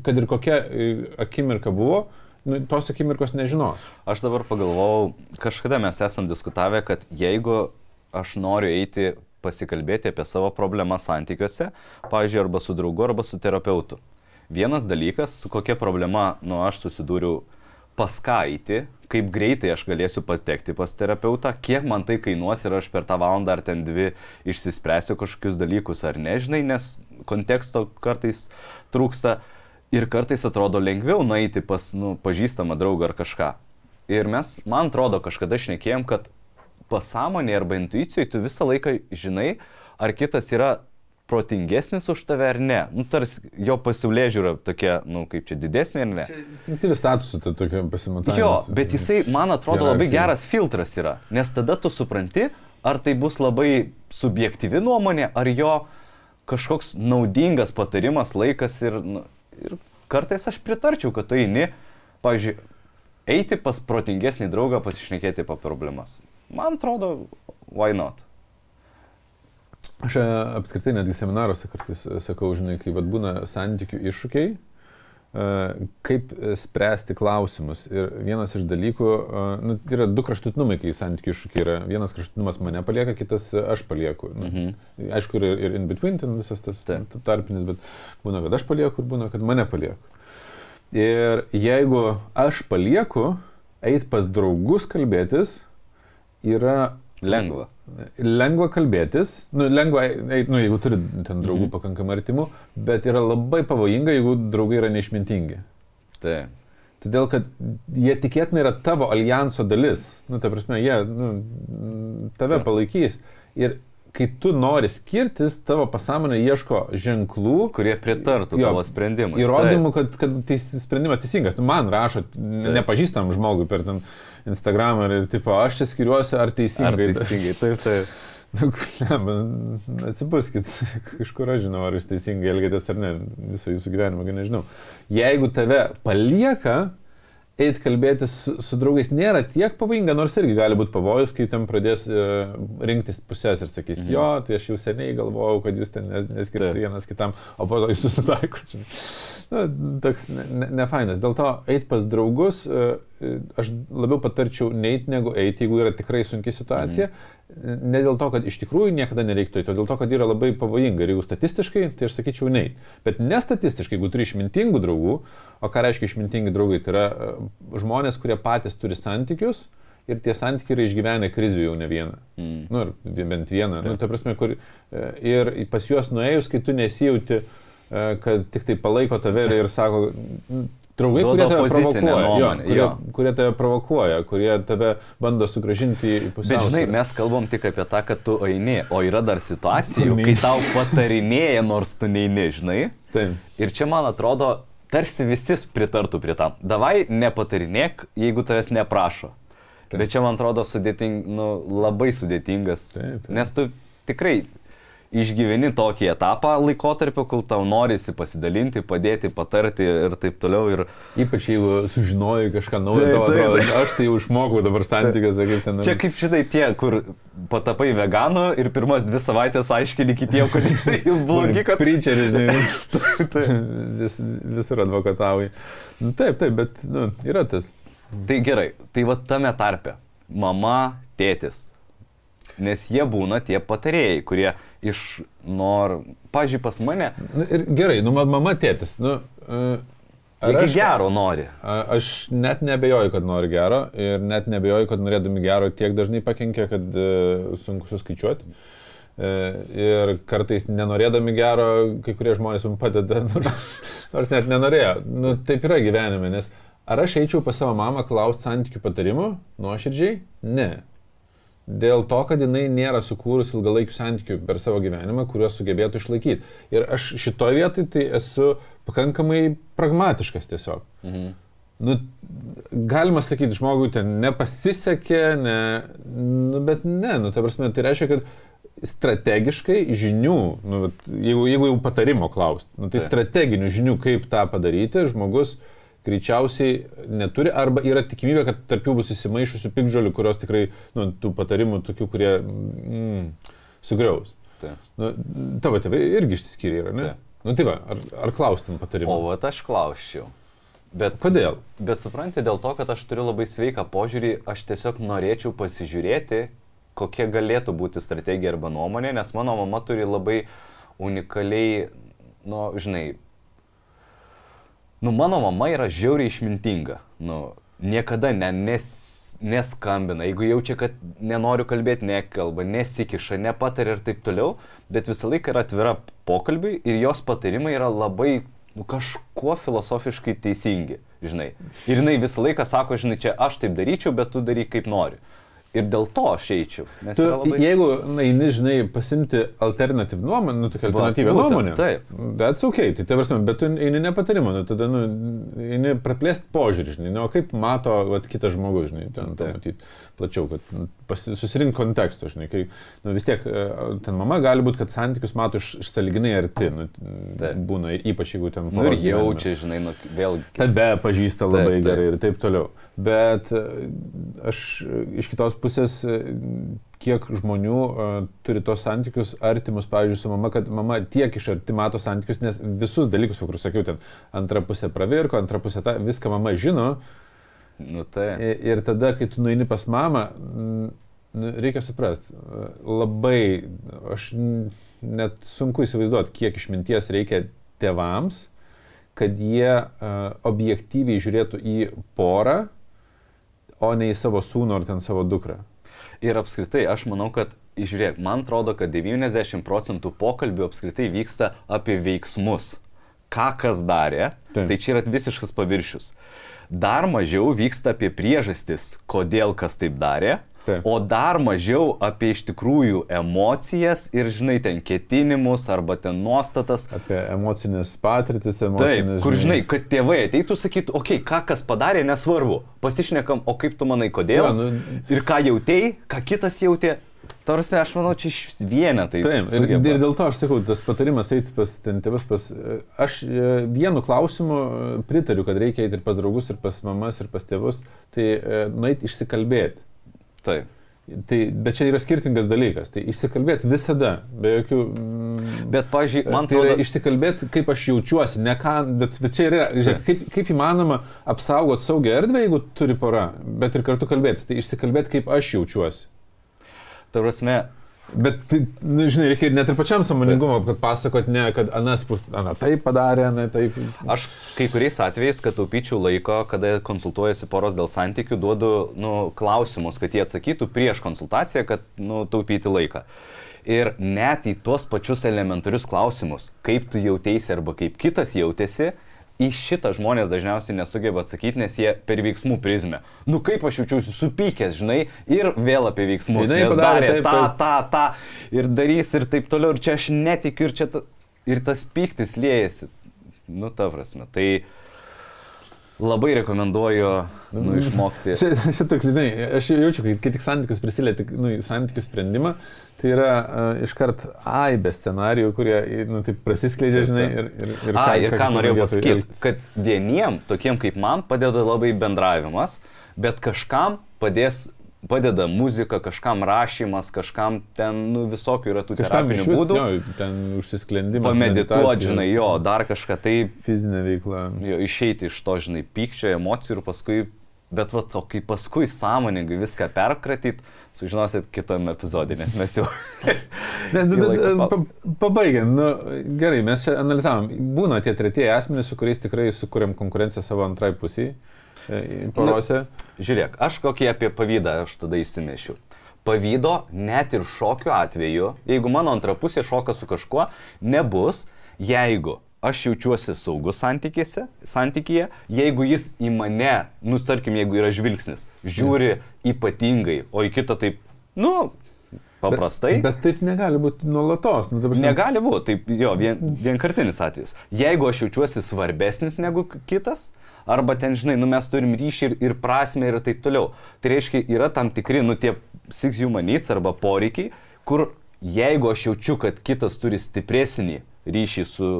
kad ir kokia e, akimirka buvo, nu, tos akimirkos nežinos. Aš dabar pagalvojau, kažkada mes esam diskutavę, kad jeigu aš noriu eiti pasikalbėti apie savo problemą santykiuose, pavyzdžiui, arba su draugu, arba su terapeutu. Vienas dalykas, su kokia problema, nu, aš susidūriau pas ką eiti, kaip greitai aš galėsiu patekti pas terapeutą, kiek man tai kainuos ir aš per tą valandą ar ten dvi išsispręsiu kažkokius dalykus ar nežinai, nes konteksto kartais trūksta ir kartais atrodo lengviau nueiti pas nu, pažįstamą draugą ar kažką. Ir mes, man atrodo, kažkada šnekėjom, kad pasąmonė arba intuicijoje tu visą laiką žinai, ar kitas yra protingesnis už tave ar ne. Nu, tarsi jo pasiūlė žiūra tokia, nu, kaip čia didesnė ar ne. Instinktyvi statusų, tai tokia pasimatavimai. Jo, bet jisai, man atrodo, labai geras filtras yra, nes tada tu supranti, ar tai bus labai subjektyvi nuomonė, ar jo kažkoks naudingas patarimas, laikas ir, nu, ir kartais aš pritarčiau, kad tu eini, pavyzdžiui, eiti pas protingesnį draugą pasišnekėti apie problemas. Man atrodo, why not? Aš e, apskritai netgi seminaruose kartais e, sakau, žinai, kai vad būna santykių iššūkiai, e, kaip spręsti klausimus. Ir vienas iš dalykų, nu, yra du kraštutinumai, kai santykių iššūkiai yra. Vienas kraštutinumas mane palieka, kitas aš palieku. Nu, Mhm. Aišku, ir, ir in between ten visas tas Taip. ta- tarpinis, bet būna, kad aš palieku ir būna, kad mane palieku. Ir jeigu aš palieku, eit pas draugus kalbėtis yra Lengva. Lengva kalbėtis, nu, lengva, nu, jeigu turi ten draugų Mhm. pakankamai artimų, bet yra labai pavojinga, jeigu draugai yra neišmintingi. Tai. Todėl, kad jie tikėtinai yra tavo alijanso dalis. Nu, ta prasme, jie nu, tave Taip. palaikys. Ir kai tu nori skirtis, tavo pasąmonė ieško ženklų, Kurie pritartų Jo, tavo sprendimui. įrodymų, kad, kad teis, sprendimas teisingas. Nu, man rašo nepažįstam žmogui per ten Instagramą ir tipo, aš čia skiriuosi ar Taip. Ar teisingai. teisingai, taip, taip. Nu, blemba, Atsibuskit, kažkur aš žinau, ar jūs teisingai elgėtės ar ne, visą jūsų gyvenimą, nežinau. Jeigu tave palieka, eit kalbėtis su, su draugais nėra tiek pavojinga, nors irgi gali būti pavojus, kai tam pradės uh, rinktis pusės ir sakys, Mhm. jo, tai aš jau seniai galvojau, kad jūs ten nes- neskirti Taip. vienas kitam, o po to jūs susitaikote. Nu, toks nefainas. Ne, ne. Dėl to eit pas draugus, uh, aš labiau patarčiau neit negu eiti, jeigu yra tikrai sunki situacija. Mhm. Ne dėl to, kad iš tikrųjų niekada nereiktų eiti, o dėl to, kad yra labai pavojinga. Ir jeigu statistiškai, tai aš sakyčiau nei. Bet nestatistiškai, jeigu turi išmintingų draugų, o ką reiškia išmintingi draugai, tai yra e, žmonės, kurie patys turi santykius ir tie santykiai yra išgyvenę krizių jau ne vieną. Mm. Nu, ir bent vieną. Nu, Taip. ta prasme, kur, e, ir pas juos nuėjus, kai tu nesijauti, e, kad tik tai palaiko tave ir, ir sako, "N- Draugai, kurie tave provokuoja, jo, kurie, jo. kurie tave provokuoja, kurie tave bando sugražinti į Bet pusiausvyrą. žinai, mes kalbam tik apie tą, kad tu eini, o yra dar situacijų, kai tau patarinėja, nors tu neini, žinai. Taip. Ir čia man atrodo, tarsi visi pritartų prie tam. Davai nepatarinėk, jeigu tavęs neprašo. Taip. Bet čia man atrodo sudėting, nu, labai sudėtingas. Taip, taip. Nes tu tikrai išgyveni tokį etapą laikotarpio, kol tau norisi pasidalinti, padėti, patarti ir taip toliau. Ir Ypač jeigu sužinojai kažką naujo, Taip, tau taip, atrodo, taip. aš tai jau išmokau dabar santykiuose, kaip ten. Čia kaip šitai tie, kur patapai veganu ir pirmas dvi savaitės aiškini kitiems, kad jis blogi, kad... Preacheris, žinai. Tai- Vis, visur advokatavai. Nu, taip, taip, bet nu, yra tas. Tai gerai, tai va tame tarpe mama, tėtis. Nes jie būna tie patarėjai, kurie iš nor... Pavyzdžiui, pas mane. Nu, ir gerai, nu, ma- mama tėtis. Nu, uh, Ar aš gero nori? Aš net nebejoju, kad nori gero ir net nebejoju, kad norėdami gero tiek dažnai pakenkia, kad uh, sunku suskaičiuoti. Uh, ir kartais nenorėdami gero, kai kurie žmonės mums padeda, nors, nors net nenorėjo. Nu, taip yra gyvenime, nes ar aš eičiau pas savo mamą klausti santykių patarimų nuoširdžiai? Ne. Dėl to, kad jinai nėra sukūrusi ilgalaikių santykių per savo gyvenimą, kuriuos sugebėtų išlaikyti. Ir aš šitoje vietoje tai esu pakankamai pragmatiškas tiesiog. Mhm. Nu, galima sakyti, žmogui ten nepasisekė, ne, nu, bet ne, nu, ta prasme, tai reiškia, kad strategiškai žinių, nu, jeigu, jeigu jau patarimo klausti, nu, tai, tai strateginių žinių, kaip tą padaryti, žmogus uh, greičiausiai neturi, arba yra tikimybė, kad tarp jų bus įsimaišusių pikžolių, kurios tikrai, nu, tų patarimų tokių, kurie mm, sugriaus. Tai. Nu, tavo tėvai irgi išsiskyrė, yra, ne? Tai. Nu tai va, ar, ar klaustum patarimą? O va, aš klausčiau. Bet, Kodėl? Bet supranti, dėl to, kad aš turiu labai sveiką požiūrį, aš tiesiog norėčiau pasižiūrėti, kokia galėtų būti strategija arba nuomonė, nes mano mama turi labai unikaliai, nu, žinai, nu, mano mama yra žiauriai išmintinga. Nu, niekada ne, nes, neskambina, jeigu jaučia, kad nenoriu kalbėti, nekalba, nesikiša, nepatarė ir taip toliau, bet visą laiką yra atvira pokalbiui ir jos patarimai yra labai nu, kažkuo filosofiškai teisingi, žinai. Ir jinai visą laiką sako, žinai, čia aš taip daryčiau, bet tu daryk kaip nori. Ir dėl to aš eičiau. Tu, labai... Jeigu, na, eini, žinai, pasimti alternatyvų nuomonę, nu, tokia alternatyvę nuomonę. Taip. Bet saugiai, tai tai prasme, bet tu eini ne patarimą, nu, tada, nu, eini praplėsti požiūrį, žinai, nu, o kaip mato, vat, kitas žmogus, žinai, ten, ten matyti plačiau, kad nu, susirinkti konteksto, žinai, kai, nu, vis tiek, e, ten mama gali būti, kad santykius mato iš, iš saliginai arti, nu, taip. būna, ypač jeigu ten... Nu, ir jaučia, žinai, nu, vėl... Tebe pažįsta labai taip, taip. gerai ir taip toliau. Bet e, aš iš kitos pusės kiek žmonių uh, turi tos santykius artimus, pavyzdžiui, su mama, kad mama tiek iš arti mato santykius, nes visus dalykus, kur sakiau, ten antra pusė pravirko, antra pusė ta, viską mama žino, uh, Nu, tai. Ir tada, kai tu nueini pas mamą, nu, reikia suprasti, labai, aš net sunku įsivaizduoti, kiek išminties reikia tėvams, kad jie uh, objektyviai žiūrėtų į porą, o ne į savo sūnų ar ten savo dukrą. Ir apskritai, aš manau, kad, žiūrėk, man atrodo, kad 90 procentų pokalbių apskritai vyksta apie veiksmus. Ką kas darė, Taip. tai čia yra visiškas paviršius. Dar mažiau vyksta apie priežastis, kodėl kas taip darė. Taip. O dar mažiau apie iš tikrųjų emocijas ir, žinai, ten ketinimus arba ten nuostatas. Apie emocinės patirtis, emocinės. Taip, kur, žinai, kad tėvai ateitų sakytų, okei, okay, ką kas padarė, nesvarbu. Pasišnekam, o kaip tu manai, kodėl. Ja, nu... Ir ką jautėjai, ką kitas jautė, Tarsi, aš manau, čia iš vienetai. Taip, ir, ir dėl to aš sakau, tas patarimas eiti pas ten tėvus, pas... Aš e, vienu klausimu e, pritariu, kad reikia eiti ir pas draugus, ir pas mamas, ir pas tėvus, tai e, nueiti išsikalbėti. Taip. Tai, bet čia yra skirtingas dalykas. Tai išsikalbėti visada, be jokių... Mm, bet, pažiūrėjau, man tai yra išsikalbėti, kaip aš jaučiuosi, ne ką, bet, bet čia yra, žiūrėk, kaip, kaip įmanoma apsaugoti saugią erdvę, jeigu turi pora, bet ir kartu kalbėtis. Tai išsikalbėti, kaip aš jaučiuosi. Ta prasme, Bet, tai, nu, žinai, reikia net ir pačiam samoningumo, kad pasakot ne, kad Anas pus, Ana taip padarė, Ana taip. Aš kai kuriais atvejais, kad taupyčiau laiko, kada konsultuojasi poros dėl santykių, duodu nu, klausimus, kad jie atsakytų prieš konsultaciją, kad nu, taupyti laiką. Ir net į tuos pačius elementarius klausimus, kaip tu jautėsi arba kaip kitas jautėsi, į šitą žmonės dažniausiai nesugeba atsakyti, nes jie per veiksmų prizmę. Nu kaip aš jaučiuosi supykęs, žinai, ir vėl apie veiksmus. Žinai, padarė taip, tą, tą, tą ir darys ir taip toliau. Ir čia aš netikiu ir čia ta, ir tas pyktis liejasi. Nu, ta prasme. Tai labai rekomenduoju nu, išmokti. Šitoks, žinai, aš jaučiu, kai, kai tik santykius prisilieti, nu, santykių sprendimą, Tai yra uh, iškart aibė scenarijų, kurie nu, taip prasiskleidžia, žinai, ir, ir, ir, A, ką, ir ką, ką norėjau pasakyti, kad vieniem, tokiem kaip man, padeda labai bendravimas, bet kažkam padės padeda muzika, kažkam rašymas, kažkam ten nu, visokių yra tų kažkam terapinių vis, būdų. Jo, ten užsisklendimas. Pamedituoti, žinai, jo, dar kažką tai. Fizinė veikla. Jo, išeiti iš to, žinai, pykčio, emocijų ir paskui Bet va, o kai paskui sąmoningai viską perkratyt, sužinosit kitam epizodė, nes mes jau... Ne, į bet, pa, pa- pabaigiam. Nu, gerai, mes čia analizavom. Būna tie tretieji asmenys, su kuriais tikrai sukūrėm konkurenciją savo antrai pusiai e, porose. Žiūrėk, aš kokį apie pavydą aš tada įsimešiu. Pavydo net ir šokiu atveju, jeigu mano antra pusė šoka su kažkuo, nebus, jeigu aš jaučiuosi saugus santykyje, jeigu jis į mane, nu, tarkim, jeigu yra žvilgsnis, žiūri ypatingai, o į kitą taip, nu, paprastai. Bet, bet taip negali būti nuolatos. Nu, prasme- Negali būti, taip jo, vien, vienkartinis atvejis. Jeigu aš jaučiuosi svarbesnis negu kitas, arba ten, žinai, nu mes turim ryšį ir, ir prasme ir taip toliau. Tai reiškia, yra tam tikri, nu tie six human needs arba poreikiai, kur jeigu aš jaučiu, kad kitas turi stipresnį ryšį su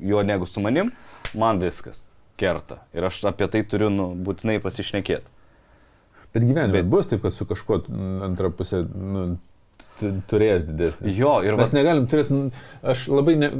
juo negu su manim, man viskas kerta. Ir aš apie tai turiu, nu, būtinai pasišnekėti. Bet gyvenime Bet- bus taip, kad su kažkuo antra pusė nu, turės didesnį. Jo, ir Mes va, negalim turėti, aš labai ne,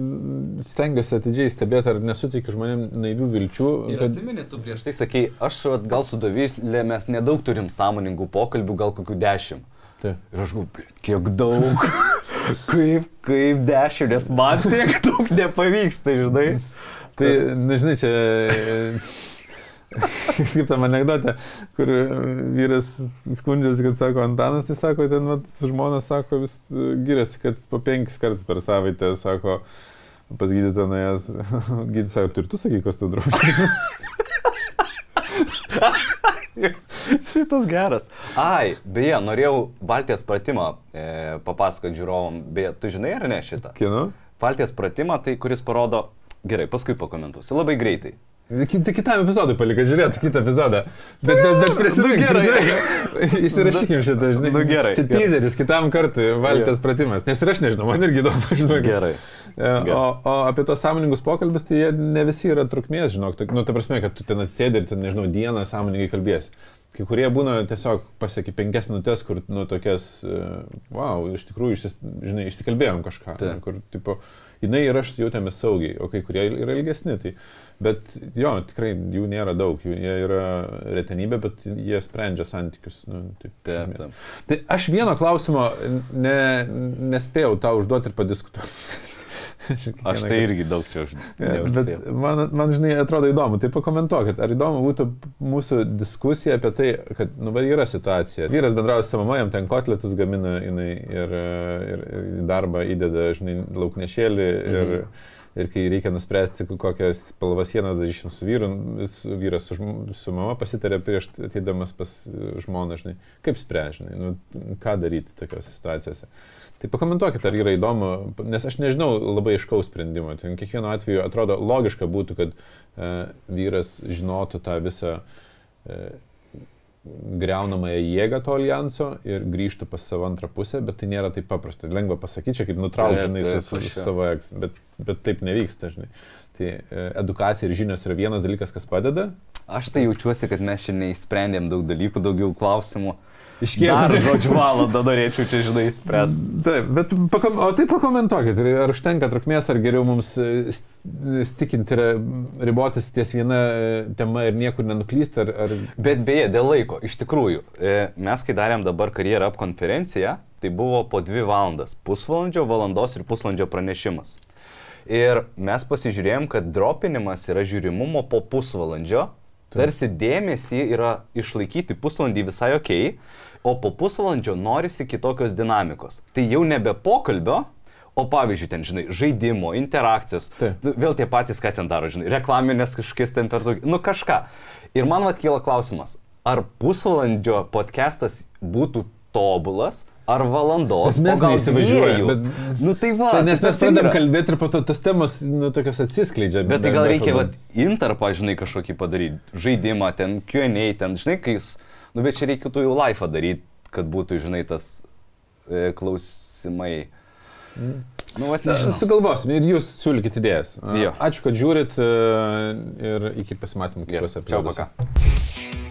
stengiuosi atidžiai stebėti, ar nesuteikiu žmonėms naivių vilčių. Ir atsimeni, tu prieš tai sakei, aš vat, gal su Dovyslė mes nedaug turim sąmoningų pokalbių, gal kokių dešimt. Taip. Ir aš galvoju, "Blet, kiek daug. kaip, kaip dešimt, nes man tiek daug nepavyksta, žinai. Tai, nežinai, čia kaip tam anegdote, kur vyras skundžiasi, kad sako Antanas, tai sako, ten vat, žmona sako, vis giriasi, kad po penkis kartus per savaitę, sako, pas gydytoją nuėjęs, gydytojas sako, tu ir tu sakai, kas tu draugai. Šitas geras. Ai, beje, norėjau Baltijos pratimą e, papasakoti žiūrovom. Beje, tu žinai ar ne šitą? Kino? Baltijos pratimą, tai kuris parodo, gerai, paskui pakomentuosiu, labai greitai. Tai kitam epizodui palikai, žiūrėtų kitą epizodą. Bet, bet, bet prisimink, Nu, gerai. Įsirašykim šitą, žinai. Nu, gerai, Čia gerai. teaseris kitam kartui, valtės pratimas. Nes ir aš nežinau, man irgi įdomu, žinau. Gerai. E, O, o apie tos sąmoningus pokalbis, tai jie ne visi yra trukmės, žinok. Tai, Nu, ta prasme, kad tu ten atsėdi ir ten, nežinau, dieną sąmoningai kalbėsi. Kai kurie būna tiesiog pasiekė penkias minutės, kur, nu, tokias, uh, wow, iš tikrųjų, išsis, žinai, išsikalbėjom kažką. Taip. Kur, tipo, jinai ir aš jautėmės saugiai, o kai kurie yra ilgesni. Tai, bet jo, tikrai jų nėra daug, jų, jie yra retenybė, bet jie sprendžia santykius. Nu, taip, Taip, taip. Tai aš vieno klausimo ne, nespėjau tau užduoti ir padiskutuoti. Aš tai irgi daug čia už... Bet neužspėjau. man, man, žinai, atrodo įdomu. Tai pakomentuokit, ar įdomu būtų mūsų diskusija apie tai, kad, nu, va, yra situacija. Vyras bendrauja su mama, jam ten kotletus gamina jinai, ir, ir, ir darbą įdeda, žinai, lauknešėlį. Ir, Mhm. Ir kai reikia nuspręsti, kokias spalvas sienas dažysim su vyru, su, vyras su, žm- su mama pasitarė prieš ateidamas pas žmoną, žinai, kaip spręžinai, nu, ką daryti tokiuose situacijose. Tai pakomentuokit, ar yra įdomu, nes aš nežinau labai iškaus sprendimo. Ten kiekvienu atveju atrodo logiška būtų, kad e, vyras žinotų tą visą e, greunamąją jėgą to alijanso ir grįžtų pas savo antrą pusę, bet tai nėra taip paprasta. Lengva pasakyti, čia kaip nutraukti, žinai, taip, su, su, aš su savo eks, bet, bet taip nevyksta, žinai. Tai e, edukacija ir žinios yra vienas dalykas, kas padeda. Aš tai jaučiuosi, kad mes čia neįsprendėm daug dalykų, daugiau klausimų. Iškėlėm. Dar, žodžiu, valandą norėčiau čia, žinai, spręsti. Taip, bet pakom, o tai pakomentuokit, ar- užtenka trukmės, ar geriau mums e, st- stikinti ir e, ribotis ties viena e, tema ir niekur nenuklysti, ar, ar Bet beje, dėl laiko, iš tikrųjų, e, mes kai darėm dabar karjerą ap konferenciją, tai buvo po dvi valandas. Pusvalandžio, valandos ir pusvalandžio pranešimas. Ir mes pasižiūrėjom, kad dropinimas yra žiūrimumo po pusvalandžio. Tarsi dėmesį yra išlaikyti pusvalandį visai ok, o po pusvalandžio norisi kitokios dinamikos. Tai jau nebe pokalbio, o pavyzdžiui, ten, žinai, žaidimo, interakcijos. Taip. Vėl tie patys, ką ten daro, žinai, reklaminės kažkokias ten per daug, nu kažką. Ir man vat kyla klausimas, ar pusvalandžio podcastas būtų tobulas, ar valandos, Bet mes gal neįsivažiuojam, dviejų? bet- Nu tai va, tai, nes tai mes tas ir pradedam kalbėti ir po to tas temas, nu, tokios atsiskleidžia. Bet tai be- gal reikia, vat, interpą, žinai, kažkokį padaryti, žaidimą, ten Q&A, ten, žinai, kai jis, nu bet čia reikėtų jau live daryti, kad būtų, žinai, tas e, klausimai. Nu, vat, Na, nežinau. Sugalvosim ir jūs siūlykite idėjas. Jo. Ačiū, kad žiūrit e, ir iki pasimatymų kitose Čiau, epizoduose. paka.